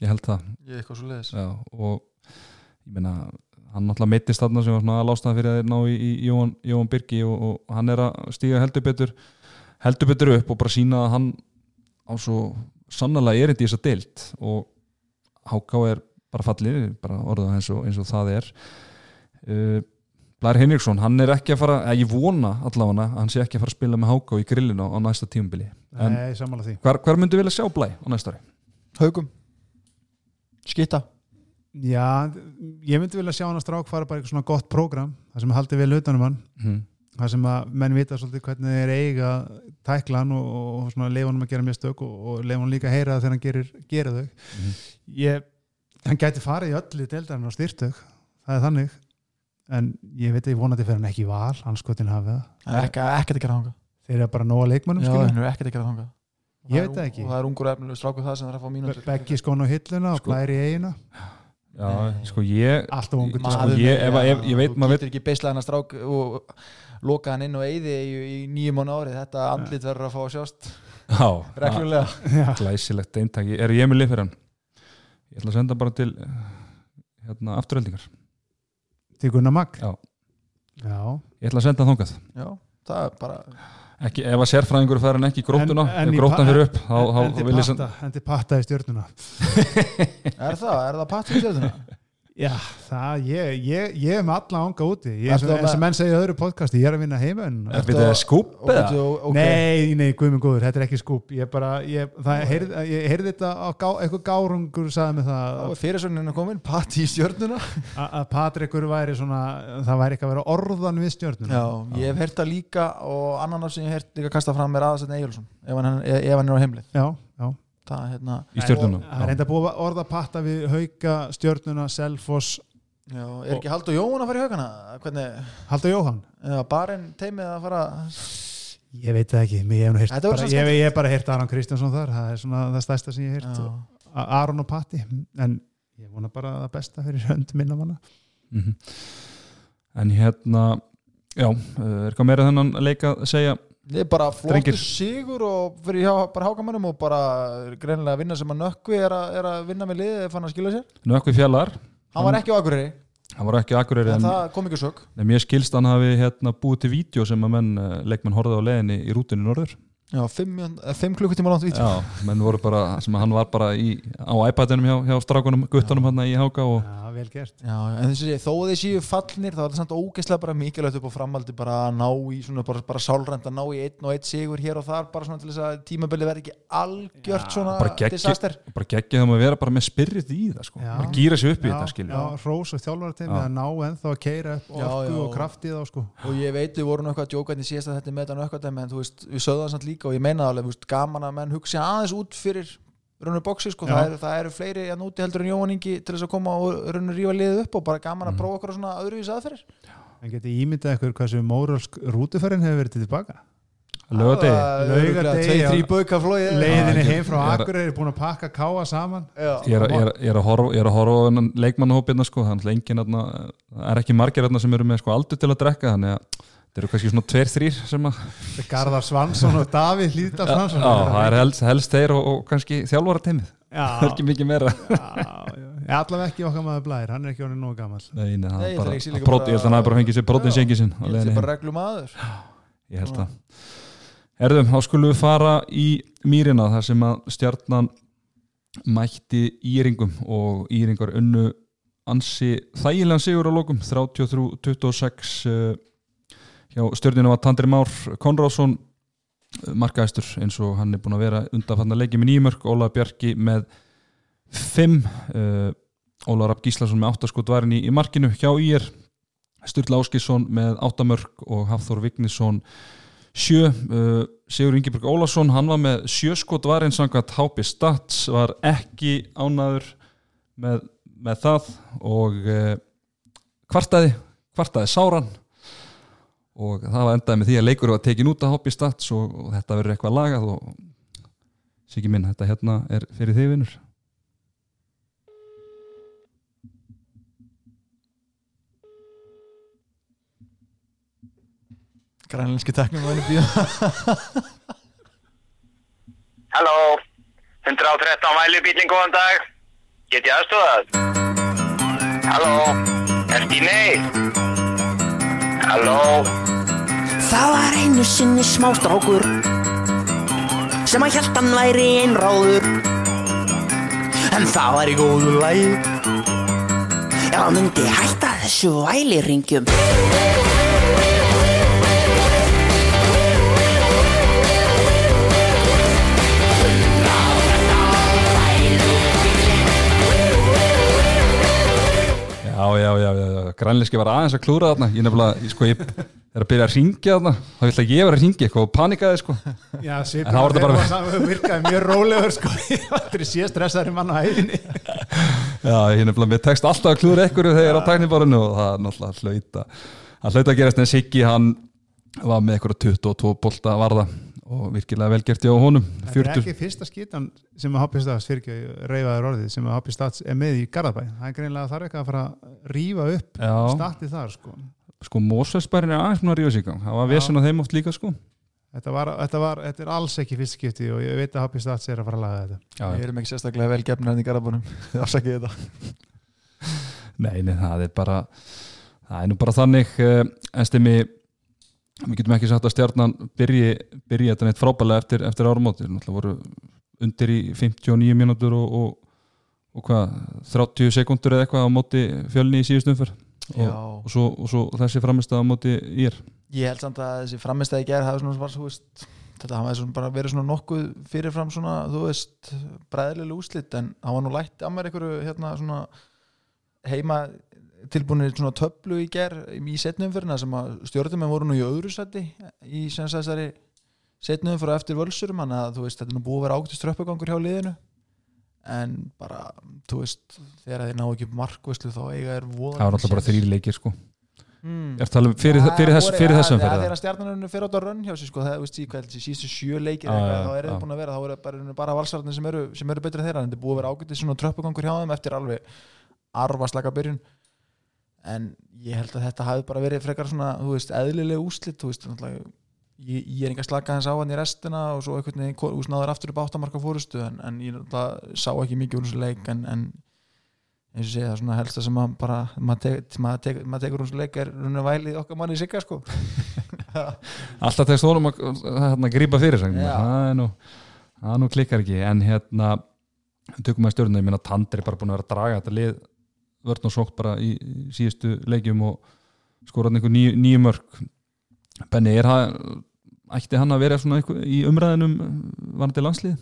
að sé yfir í Háká Blær Henriksson hvað að fættu 2001 eða ekki, ég held það. Ég eitthvað svo leiðis já, og ég meina hann náttúrulega meittist þarna sem var svona aðlástaði fyrir að ná í, í Jóhann, Jóhann Birgi og, og hann er að stíga heldur betur heldur betur upp og bara sína að hann á svo sannlega erindi í þessa deilt og Háká er bara fallið, bara orðað eins og, eins og það er. Uh, Blær Henriksson, hann er ekki að fara eða ég vona allavega að hann sé ekki að fara að spila með Háká í grillinu á næsta tímubili en nei, sammála því. hvar, hvar myndi vilja sjá Blæ á næsta ári? haugum skitta Já, ég myndi vilja sjá hann að strák fara bara eitthvað svona gott prógram það sem haldi vel utanum hann. Hmm. það sem að menn vita svolítið hvernig þeir eiga tækla hann og, og svona leifa hann að gera mistök og, og leifa hann líka að heyra það þegar hann gerir, gerir þau. Mhm. ég, hann gæti farið í öllu deildarinn á styrtug það er þannig. En ég veit að ég vonandi fyrir hann ekki í val hann skotin hafið það Ekki, ekkert að gera þangað. Þeir eru bara nóga leikmönnum Já, skilur. hann er ekkert að gera þangað. Og Ég veit það ekki. Og það er ungur efnilegur strákur það sem það er að fá mínútur. Beggi skón á hilluna og Sko- blæri í eigina Já, sko ég alltaf ungur Sko, ég- ef ef- ég veit- maður veit- getur ekki beislað hann að strák og loka hann inn og eyði í, í nýju mánu árið Þetta andlit verður að fá að sjást. Já, reglulega. Já. glæsilegt eintaki. Er ég með lið fyrir hann? Ég ætla að senda bara til hérna, afturöldingar til Gunnar Magg? Já. Já. Ég ætla að senda hann þangað. Já, það er bara ekki, Ef að sérfræðingur fær hann ekki í grótuna En- en ef í gróttan pa- fyrir upp þá, en, þá en, til patta, til patta í stjórnuna Er það, er það pattum stjórnuna? Já, það, ég, ég, ég er með alla ánga úti. Ég, með- eins og menn segja í öðru podcasti, ég er að vinna heima en, Er þetta skúp Og eða? byrju, ok. Nei, nei, guðminn góður, þetta er ekki skúp ég bara, ég, það, heyrði, ég heyrði þetta gá, eitthvað gárungur sagði mig það Þá fyrirsögnin að komin, patti í stjórnuna að að Patrikur væri svona það væri eitthvað að vera orðan við stjórnuna Já, ég hef heyrt það líka og annan af sem ég hef heyrt líka kasta fram er aðastinn Egilson ef hann, er á heimlið já. Það hérna Í stjörnuna. Það er enda búið að orða patta við hauka stjörnuna, Selfoss. Já, er ekki Haldur Jón að fara í haugana? Hvernig, Haldur Jóhann? Eða barinn teimið að fara Ég veit það ekki, ég hef bara, ég, ég hef bara heyrt Aron Kristjánsson þar það er svona það stærsta sem ég Já. A- Aron og Patti en ég vona bara það besta fyrir hönd minna manna. Mhm. En hérna Já, er eitthvað meira þennan leik að segja Ég er bara flottur Drengir. sigur og fyrir hjá, bara hákamönnum og bara greinilega að vinna sem að nökkvi er, að- er að vinna með liðið ef hann að skila sér. Nökkvi fjallar. Hann var ekki á Akureyri, Hann var ekki akkurýri en en, það kom ekki sög en mér skilst hann hafi hérna, búið til vídeo sem að menn, eh, leikmenn horfði á leiðinni í rútunni norður. Já, fimm, eh, fimm klukkutíma langt vít Já, menn voru bara, sem að hann var bara í, á iPadinum hjá, hjá strákunum, guttunum hann í Háka og Já, vel gert Já, en þessi, þó að þeir séu fallnir þá er það samt ógeðslega bara mikilvægt upp á framaldi bara að ná í svona bara, bara sálrænt að ná í einn og einn sigur hér og þar bara svona til þess að tímabili verði ekki algjört svona bara disaster bara geggi þeim að vera bara með spyrrið í það sko, Já. bara gýra sig upp í Já, þetta skilja já, Rós og þjálfarateimi Já. að ná ennþá að keira upp Já, orku já. og kraftið á sko og ég veit við vorum eitthvað að djóka hvernig síðast að þetta er með þetta nökkvæmt en þú veist, við sögðum raunur bóksi, sko, það eru, það eru fleiri að núti heldur en Jóhann Ingi til þess að koma og raunur rífa liðið upp og bara gaman að Mhm. prófa okkur svona öðruvís aðferðir. En geti ímyndað ykkur hversu móralsk rútuferðin hefur verið til tilbaka flóið leiðinni heim frá er Akureyri búin að pakka káa saman. Já. ég er, ég, er, ég er að horfa ég er að horfa á þennan leikmannahópina sko, þannig að engin þarna, það er ekki margir sem eru með sko aldur til að drekka þannig að það eru kannski svona tveir, þrýr sem að Garðar Svansson og Davíð já, Svansson. það er helst, helst þeir og, og kannski þjálfara teimið, það er já, ekki mikið meira. Já, já. allavega ekki okkar maður blær hann er ekki orðin nógu gammal Nei, nei, það er bara, að ég held að hann bara fengið sér brotin Já. sengi sinn Ég held leiðinni. ég heim. bara reglum aður ég held að Herðum, þá skulum við fara í mýrina þar sem að stjarnan mætti Íringum og Íringar unnu ansi þægilegan sigur á lokum 33-26 uh, hjá stjörninu var Tandri Már Konráðsson uh, markaðistur eins og hann er búin að vera undanfanna leiki með nýjumörk Óla Bjarki með 5 uh, Óla Rapp Gíslason með 8 skot varin í, í markinu. Hjá Ír Sturla Áskisson með 8 mörk og Hafþór Vignisson sjö uh, Sigur Ingeborg Ólafsson, hann var með sjö skot varinn samkvæmt HP Stats var ekki ánaður með, með það og uh, kvartaði kvartaði sáran og það var endaði með því að leikur var tekin út af HP Stats og, og þetta verður eitthvað lagað og Siggi minn, þetta hérna er fyrir þig vinnur Grænlenski teknum og einu bíða Halló, 113 mælubílinn, góðan dag. Get ég aðstofað? Halló, er Stíni? Halló, Það var einu sinni smástrákur sem að hjælt hann væri einráður. En það var í góðu lægi ef hann myndi hætta þessu væliringjum Já, Já, já, já, grænleiski var aðeins að klúra þarna. Ég nefnilega, ég, sko, ég er að byrja að ringja þarna þá vil að ég var að ringja eitthvað og panikaði sko. Já, En þá var bara- bara virkaði mjög rólegur sko. Þetta er sé stressaður mann á hæðinni Já, ég nefnilega, mér tekst alltaf að klúra einhverju þegar ég er á tækniborinu og það er náttúrulega hlauta að hlauta að gerast en Siggi hann var með eitthvað 22 bolta varða og virkilega velgert hjá honum. Þetta er 40, ekki fyrsta skítan sem að Hoppi Stats fyrir ekki reyfaður orðið sem að Hoppi Stats er með í Garðabæ. Það er greinlega þarf eitthvað að fara að rífa upp Já. statið þar sko. Sko Mósveitsbærin er aðeins núna að rífa sig gang. Það var vesen á þeim oft líka sko. Þetta, var, þetta, var, þetta er alls ekki fyrst skipti og ég veit að Hoppi Stats er að fara að laga þetta. Já, Við erum ekki sérstaklega vel gefnir hann í þetta. Nei, nei, það er bara það er nú bara þannig uh, en stemmi við getum ekki sagt að stjarnan byrji, byrji þetta neitt frábælega eftir, eftir árumóti náttúrulega voru undir í 59 mínútur og, og, og hvað 30 sekundur eða eitthvað á móti fjölni í síðustum fyrr og, og, svo, þessi framist á móti ír. Ég held samt að þessi framistæði gerð hafi svona, bara, þú veist, þetta hafa bara verið svona nokkuð fyrirfram svona, þú veist, bræðilega úslit en hann var nú lætt að mér einhverju hérna svona heima tilbúinir svona töflu í gerð í setnumfyrina sem að stjórnum voru nú í öðru sætti í þessari setnumfyrir eftir völsurum þannig að þú veist, þetta er nú búið að vera ágætist tröppugangur hjá liðinu. En bara, þú veist þegar þeir ná ekki markvæslu þá eiga er voða það var alltaf bara þrýri leikir sko. Mm. Ég er að tala um fyrir, Já, fyrir, þess, fyrir ja, þessum ja, þegar stjarnarinn fyrir átt að rönn hjá sig sko, það, veist, hvað, síðustu sjö leikir Já, eitthvað, þá er það búin að vera þá er það bara, bara valsararnir sem eru, sem eru betri þeirra en þetta búið að vera ágætið svona tröppugangur hjá þeim eftir alveg arvaslaka byrjun en ég held að þetta hafi bara verið frekar svona, þú veist, eðlileg úslit þú veist, náttúrulega ég, ég er enga slaka hans á hann í restina og svo einhvern veginn náður aftur upp áttamarka fórustu en, en ég náttúrulega sá ekki mikið úr þessu leik en, en eins og sé það er svona helsta sem maður bara maður, tek, maður, tek, maður tekur úr þessu leik er runni vælið okkar manni sigga sko. Alltaf tekst honum að, að, að grípa fyrir það er nú, nú klikkar ekki en hérna tökum að stjórna, ég meina Tandri er bara búin að vera að draga þetta lið vörn og sókt bara í síðustu leikjum og skorað einhver nýju, nýju mörg Benni, er það ætti hann að vera svona í umræðinum varandi landslið?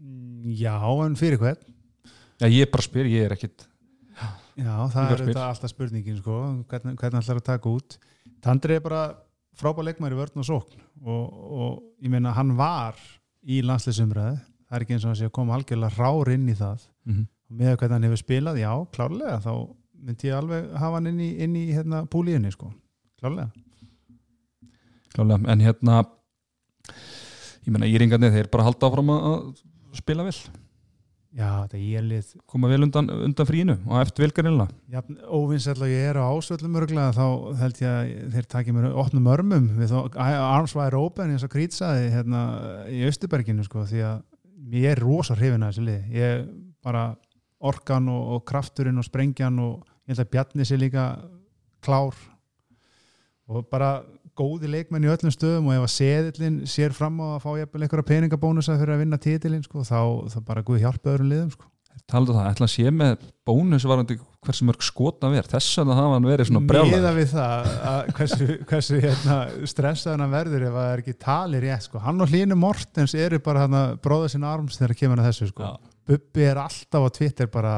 Mm, Já, en fyrir hvern? Já, ég bara spyr, ég er ekkit Já, það er þetta alltaf spurningin sko, hvernig, hvernig ætlar að taka út? Tandri er bara frábær leikmæri vörn og sókn og, og ég meina hann var í landsleisumræði það er ekki eins og hann sé að koma algjörlega rár inn í það. Mm -hmm. Og með hvernig hann hefur spilað, já, klárlega þá myndi ég alveg hafa hann inn í, inn í hérna, púlíunni, sko, klárlega. Klálega, en hérna ég meina íringarnir, þeir bara halda áfram að spila vel. Já, þetta er lið koma vel undan, undan frínu og eftir vilkarinlega Já, óvinsæll og ég er á ásvöllum örglega þá held ég að þeir takja mér opnum örmum við þá arms wide open eins og krýtsaði hérna í Östuberginu sko því að ég er rosa hrifin að þessu lið ég bara orkan og, og krafturinn og sprengjan og ég held að Bjarni sé líka klár og bara góði leikmenn í öllum stöðum og ef að seðillin sér fram á að fá einhverja peningabónusa fyrir að vinna titilinn sko, þá, þá bara guð hjálpa öðrum liðum sko. talaðu það, ætla að sé með bónus varandi hversu mörg skotna verð þess að það hafa hann verið svona Miða brjála við það að hversu, hversu hérna, stressaðan hann verður ef það er ekki talir rétt sko. hann og Hlínu Mortens eru bara bróða sinna arms þegar kemur að þessu sko. Já. Bubbi er alltaf á Twitter bara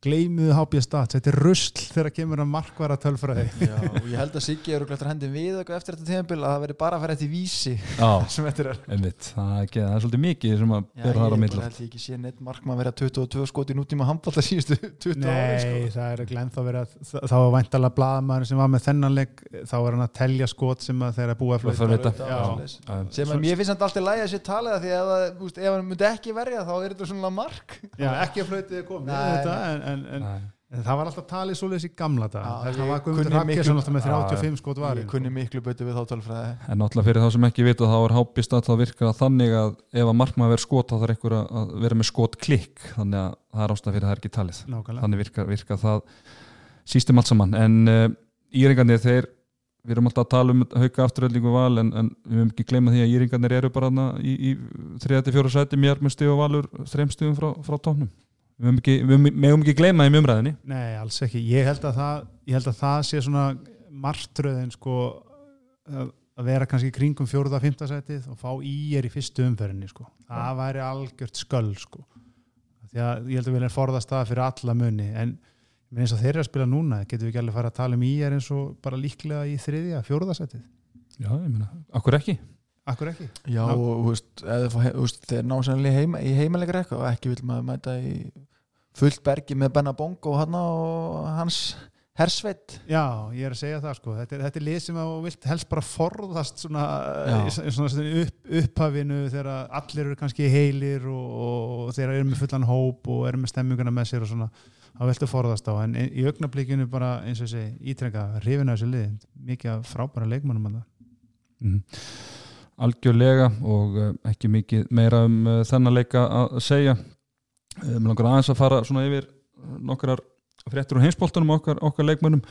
gleymuðu hápja stats, þetta er rusl þegar kemur að markvara tölfræði. Já, og ég held að Siggi eru glættur hendin við eitthvað eftir þetta tímabil að það veri bara að fara eftir vísi Já, sem þetta er. Einmitt, það er, ekki, það er svolítið mikið sem að bera ég þar á bara milli. held ég ekki sé neitt markmann vera 22 skot í nútíma handbólta síðustu 20 ári Nei, sko. það er verið að þá var væntalega blaðmaður sem var með þennanleik þá er hann að telja skot sem að þeir að búa að Það flöta vita. Já. Já. Já, sem að mér finnst hann alltaf lægi að sé talið að því að ef, hann myndi ekki verja þá er þetta svona mark. Já, ekki að flautið er komið en, en, en, það var alltaf talið svoleiðis í gamla dag Já, þess ég að var Guðmundur Rakkesson alltaf með Já, 35 skot var ég kunni miklu betur við þá tölfræði. En náttúrulega fyrir þá sem ekki vita þá er hápist að það virkar það þannig að ef að markmaður verður skot þá þarf einhver að- að vera með skot klikk þannig að það er ástæð fyrir að það er ekki talið. Nákvæmlega. Þannig virkar, virkar það sístum allt saman. En uh, íringarnir þeir við erum alltaf að tala um hauka afturöldingu val en, en við höfum ekki gleyma því að íringarnir eru bara í, í 3-4 sæti með stíð og valur þreim stíðum frá, frá tóknum við höfum ekki, gleyma þeim umræðinni Nei, alls ekki, ég held að það, ég held að það sé svona martröðin sko að að vera kannski kringum fjóruða, fymta setið og fá í er í fyrstu umferðinni sko. það væri algjört sköll sko. því að ég held að við erum forðast það fyrir alla munni en eins og þeir eru að spila núna, getum við ekki alveg fara að tala um í er eins og bara líklega í þriðja, fjóruðasettið Já, ég meina, akkur ekki? Akkur ekki? Já, Ná- og þú veist, þú veist, þeir ná sannlega heima, í heimalegur eitthvað og ekki vil maður mæta í fullt bergi með Benna Bong og hans hersveit. Já, ég er að segja það sko. Þetta er, þetta er lið sem þú vilt helst bara forðast svona, svona, svona upp, upphafinu þegar allir eru kannski heilir og, og þeir eru með fullan hóp og eru með stemminguna með sér og svona. Þá viltu forðast á, en í augnablikinu bara eins og ég segi, ítrekka, hrifina þessu lið mikið af frábæra leikmannum að mm. algjörlega og uh, ekki mikið meira um uh, þennan leika að segja uh, mér langar aðeins að fara svona yfir nokkrar fréttur úr heimsboltanum okkar, okkar leikmönnum.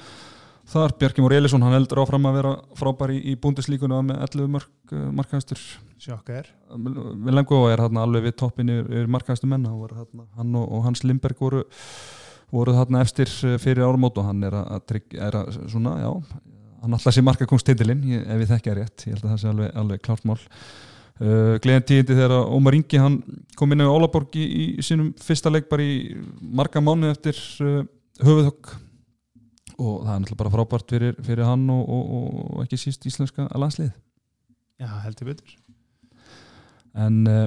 Þar Bjarki Mór Elísson, hann heldur áfram að vera frábær í, í búndislíkunu með 11 mark, uh, markahæstur. Sjokka er Vilengo er hann alveg við toppin yfir, yfir markahæstu menna og hann og, og Hans Limberg voru voru þarna efstir fyrir árumót og hann er að, að, trygg, er að svona, já, hann alltaf sé markakongstitilinn ef við þekkja rétt, ég held að það sé alveg, alveg klárt mál uh, gleðin tíðindi þegar að Ómar Ingi hann kom inn á Ólaborg í, í sínum fyrsta leik bara í marga mánu eftir uh, höfuðhögg. Og það er náttúrulega bara frábært fyrir, fyrir hann og, og, og ekki síst íslenska landslið Já, heldur betur. En uh,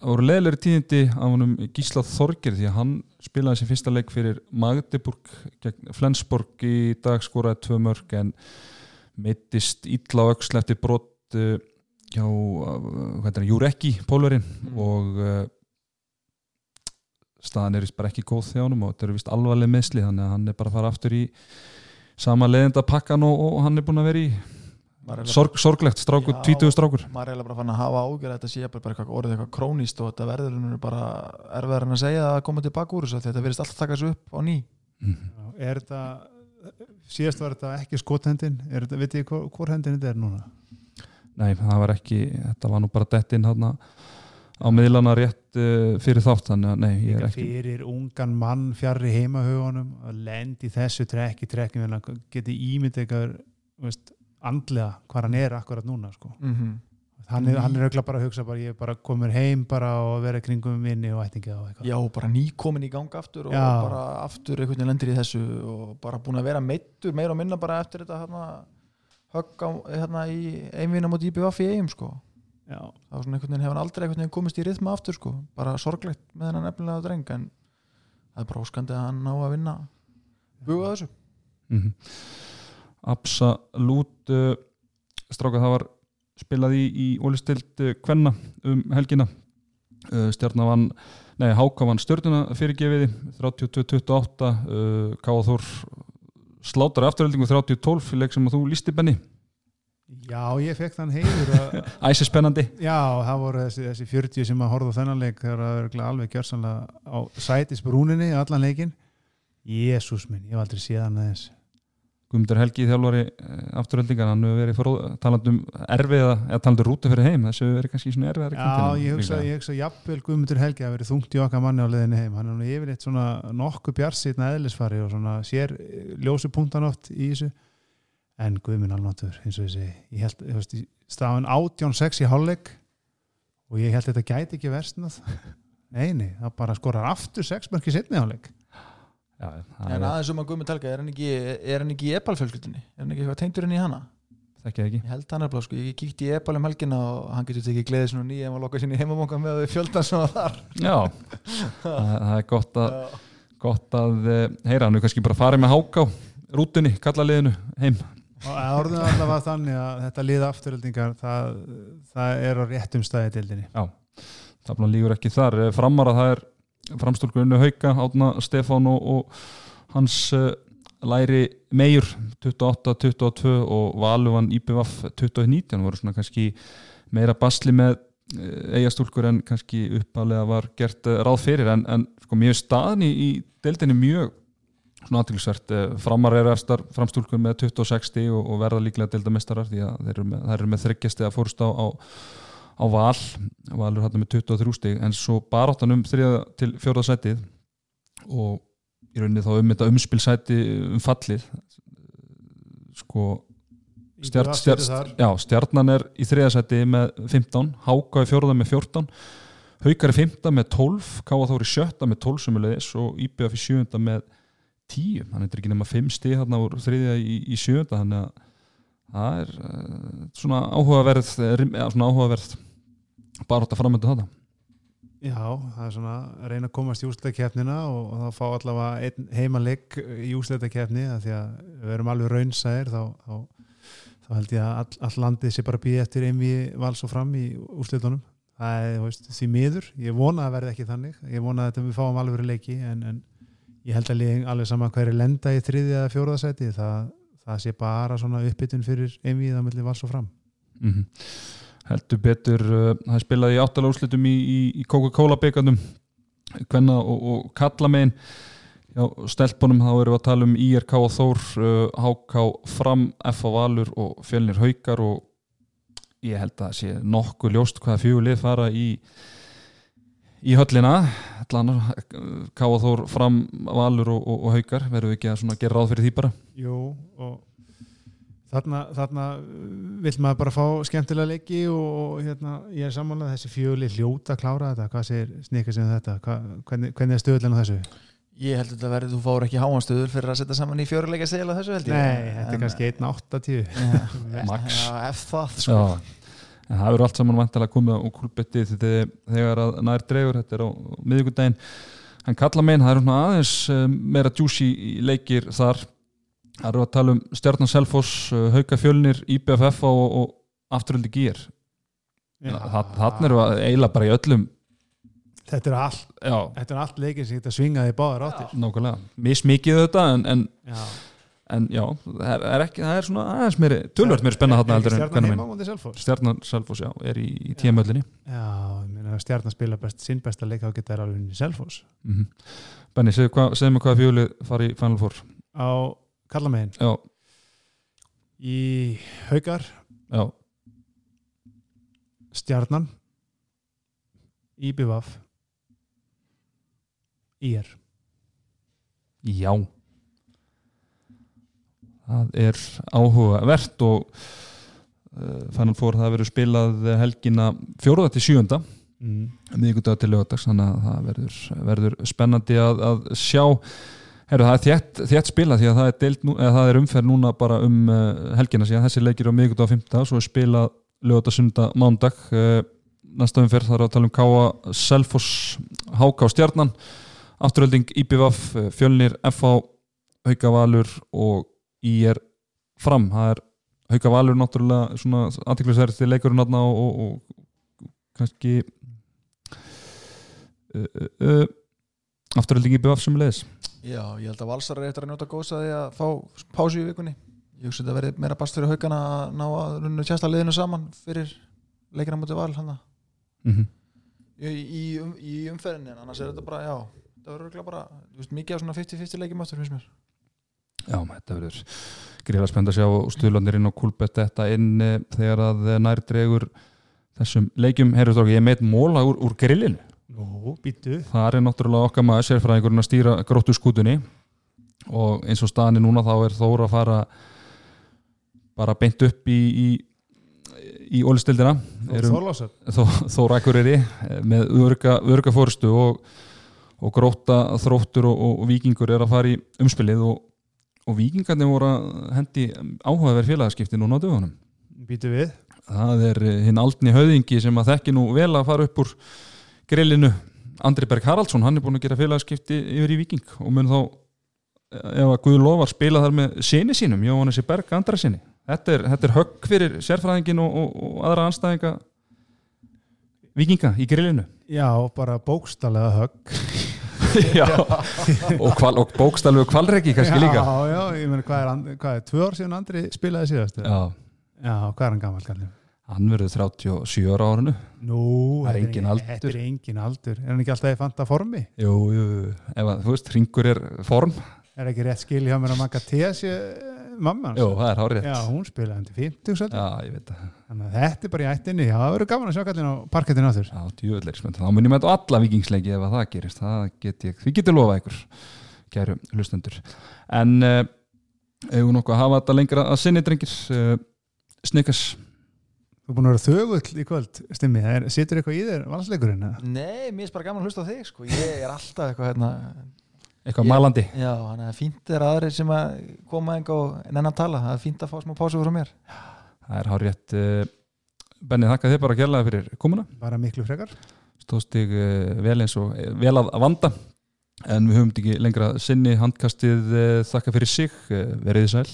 það voru leðilegri tíðindi af honum Gísla Þorgir því að hann spilaði sem fyrsta leik fyrir Magdeburg gegn Flensborg í dag skoraði tvö mörg en meittist illa á öxl eftir brot uh, hjá uh, er Júrekki pólverinn og uh, staðan er vist bara ekki góð þjá honum og þetta eru vist alvarleg meðsli þannig að hann er bara að fara aftur í sama leðenda pakkan og, og hann er búin að vera í sorg, sorglegt strákur, tvítuðu strákur maður er eiginlega bara fann að hafa ágjör þetta sé bara, bara eitthvað orðið eitthvað krónist og þetta verður bara erfiðar en að segja að koma tilbaka úr þessu þetta verðist alltaf taka þessu upp á ný mm. Já, Er þetta síðast var þetta ekki skothendin er þetta, veit ég hvor hendin þetta er núna? Nei, það var ekki, þetta var nú bara dett inn hérna á miðlana rétt uh, fyrir þátt, þannig að nei, ég er ekki fyrir ungan mann fjarrri heimahugunum að lendi þessu trekki trekki geti ímynd eitthvað andlega hvað hann er akkurat núna sko. mm -hmm. hann er, hann er auðvitað bara að hugsa bara, ég er bara komur heim bara og vera kringum minni og ættingi og eitthvað Já, bara nýkomin í gang aftur og Já. bara aftur einhvern veginn lendir í þessu og bara búin að vera meittur meira og minna bara eftir þetta hérna, högg á, hérna í einvinna mot IBF í eigum sko. Já. það var svona einhvern veginn hefur hann aldrei einhvern veginn komist í rithma aftur sko. Bara sorglegt með hennan nefnilega dreng en það er bara óskandi að hann ná að vinna buga þessu. Mm Absolút uh, stráka það var spilað í, í ólistild uh, kvenna um helgina. Uh, stjarnar vann, nei Háka vann stjörnuna fyrirgefiði 32-28 uh, Káa Þór slátar afturöldingu 30-12 í leik sem að þú lísti Benni. Já, ég fekk þann heiður að æsi spennandi. Já, það voru þessi, þessi 40 sem að horfa þennan leik þegar það er örugglega alveg gjörsanlega á sætisbrúninni allan leikin Jésús minn, ég hef aldrei séð hann aðeins Guðmundur Helgi þjálfari afturöldingar hann hefur verið fór, talandum erfiða eða talandum rúti fyrir heim. Þessu hefur verið kannski svona erfiðar Já, ég hugsa, ég hugsa jafnvel Guðmundur Helgi að verið þungt í okkar manni á leiðinni heim. Hann er nú yfirleitt svona nokkuð bjarsýtna eðlisfari og svona sér eh, ljósu punktan oft í þessu. En Guðmund alnáttur, eins og þessi ég held, þú veist, stafan 18-6 í hálfleik og ég held þetta gæti ekki versnað. Nei, nei, það bara skorar aftur 6 mörki setni hálfleik Já, það en aðeins um að Guðmund Helga, er hann ekki, er hann ekki í Epal-fjölskyldunni? Er hann ekki eitthvað tengdur inn í hana? þekkja ekki. Ég held hann er blá, sko, ég kíkti í Epal um helgina og hann getur tekið gleðið svona nýja ef hann lokað sinni heimamóka með fjöldan sem var þar. Já, það, það er gott að, gott að eh, heyra. Hann er kannski bara farið með háká rútunni, kalla liðinu heim. Og orðinu alltaf var þannig að þetta lið afturöldingar það, það er á réttum staði dildinni það bara lígur ekki þar Eh, framar að það framstólkur unnu hauka átna Stefán og, og hans uh, læri meir 28-22 og Valuvan IPVF 2019 voru svona kannski meira basli með eigastúlkur en kannski uppalega var gert uh, ráð fyrir. En, en sko mjög staðin í, deildinni mjög svona aðtilsvert framar er erstar framstúlkur með 26 og, og verða líklega deildamestarar því að þeir eru með, með þryggjasti að fórst á, á á val, valur hann með 23 stig en svo baráttan um þriða til fjóra sætið og í rauninni þá um þetta umspilsæti um fallið sko stjart, stjart, þar. já, stjarnan er í þriða sæti með 15, Háka í fjóraða með 14 Haukar í fymta með 12 Káa Þóri í sjötta með 12 sumulegis og IBF í sjöunda með tíu. Hann er ekki nema fimm stig hérna úr þriðja í, í sjönda þannig að það er uh, svona áhugaverð eh, rim- eða svona áhugaverð bara átt að framönda þetta Já, það er svona að reyna að komast í úsletakefnina og, og þá fá allavega einn heimalegg í úsletakefni því að við erum alveg raunsæðir þá, þá, þá held ég að all, all landið sé bara býði eftir einvi vals og fram í úsletunum það er veist, því miður, ég vona að verði ekki þannig. Ég vona að við fáum alveg leiki en, en ég held að liðin alveg sama hverju lenda í þriðja eða fjóraðasæti það, það sé bara svona uppbytun fyrir einvi það melli vals og fram. Mm heldur betur uh, það spilaði í áttala úrslitum í, í, í Coca-Cola byggandum hvenna og, og kalla megin já, stelpunum þá erum við að tala um IRK og Þór uh, HK Fram, F á Valur og Fjölnir Haukar og ég held að það sé nokkuð ljóst hvaða fjögulið fara í í höllina. Uh, K og Þór Fram, Valur og, og, og Haukar verðum við ekki að gera ráð fyrir því bara? Jú, og þarna, þarna vill maður bara fá skemmtilega leiki og, og hérna, ég er sammálað þessi fjöli hljóta að klára þetta, hvað segir snikka sem þetta, Hva, hvernig, hvernig er stöðulegn á þessu? Ég held að þetta verði, þú fáur ekki háanstöður fyrir að setja saman í fjöruleika segla þessu held ég. Nei, þetta er En- kannski 1.80 Já, Max. Já, ef það sko. Já, en það eru allt saman vantilega komið á kúlbetti þegar að nær dregur, þetta er á miðvikudaginn. Hann kalla megin, það eru svona aðeins eh, meira juicy í leikir þar það eru að tala um Stjarnan Selfoss eh, Hauka Fjölnir, IBFF og, og afturöldi gýr þannig eru að eiginlega bara í öllum Þetta er allt, já, þetta er allt leikin sem geta svingað í báðar áttir. Nákvæmlega, mismikið þetta en, en, Já, en já, það er, ekki það er svona aðeins meiri, tölvöld meiri spenna þarna heldur en hvernig minn Stjarnan Selfoss, já, er í, í tíamöllinni Já, ef Stjarnan spila best, sinn besta leik þá geta þær alveg unni Selfoss. Mm Benni, segðu hva, segðu mig hvað fjólið fari í Final Four. Á Kallamegin í Haukar, já, Stjarnan. Íbjöfaf Ír já. Það er áhugavert og uh, Final Four það verður spilað helgina fjóruða til sjönda mm. miðgudag til lögadags þannig að það verður, verður spennandi að, að sjá Heru, það er þétt, þétt spila því að það er, deild, það er umferð núna bara um uh, helgina síðan. Þessi leikir á miðgudag og fymta svo er spilað lögadags sunda mándag uh, næsta umferð þar er að tala um Káa Selfoss, Háká Stjarnan afturölding IBVF uh, Fjölnir, FH Hauka Valur og IR Fram, það er Hauka Valur náttúrulega svona aðtiklisverð til leikurinn þarna og, og, og kannski uh, uh, uh, afturölding IBVF sem leiðis Já, ég held að Valsar er eftir að njóta góðs að því að fá pásu í vikunni. Ég hugsa þetta verði meira bast fyrir haugana að ná að runna tjasta liðinu saman fyrir leikina mútið val mm -hmm. í, í, um, í umferðinni en annars er þetta bara, já þetta verður bara, þú veist, mikið af svona 50-50 leikjum áttur finnst mér. Já, þetta verður gríðlega spennt að sjá stuðlandir inn á Kúlbett þetta inn eh, þegar að eh, nær dregur þessum leikjum, heyrðu þók, ég meit móla úr, úr grillinu, Nú, býtu það er náttúrulega okkar maður sérfræðingurinn að stýra gróttu skútunni og eins og staðan er núna þá er Þóra að fara bara beint upp í í, í ólistildina Þóra Akureyri eh, með örga, örga fórstu og, og gróta þróttur og, og, og vikingur er að fara í umspilið. Og, og vikingarnir voru að hendi áhugaverð félagaskipti núna á dögunum. Býtu við. Það er eh, hinn aldni höðingi sem að þekki nú vel að fara upp úr grillinu Andri Berg Haraldsson, hann er búin að gera félagaskipti yfir í viking og mun þá eh, ef að Guð lofar spila þar með sinni sínum, Jóhannessi Berg Andra sinni þetta er, þetta er högg fyrir sérfræðingin og, og, og aðra anstæðinga vikinga í grillinu Já, bara bókstallega högg já. og, kval, og bókstallu og kvalreki kannski já, líka Já, ég meina, hvað er, hvað er tvö ár síðan Andri spilaði síðast? já, Já, hvað er hann gammal kallið? Hann verður 37 ára á árinu Nú, Það er engin aldur. Þetta er engin aldur Er hann ekki alltaf í fanta formi? jú, jú, ef að, þú veist, ringur er form Er ekki rétt skil hjá mér að makka Tessi mamma hans? jú, það er hárið Já, hún spilaði hann til 50 svolítið. já, ég veit það Þannig að þetta er bara í ættinni Já, það verður gaman að sjá kallin á parkettinu áttur Já, djúvöldleik spennt. Þá munum við þetta alla vikingsleiki ef að það gerist. Það get ég, því getur lofa ykkur, kæru hlustendur. En uh, eigum Þú er búin að vera þögull í kvöld, Stimmi. Er- Situr eitthvað í þér valsleikurinn? eða? Nei, mér er bara gaman að hlusta á þig sko. ég er alltaf eitthvað hérna eitthvað Ég- malandi Já, þannig að fínt er aðrir sem að koma enga og nennan tala, það er fínt að fá smá pásu frá mér. Það er hár rétt Benni, þakka þið bara að kjærlega fyrir komuna. Bara miklu frekar. Stóðst þig uh, vel eins og eh, vel að, að vanda. En við höfum ekki lengra sinni handkastið þakka fyrir sig, verið sæl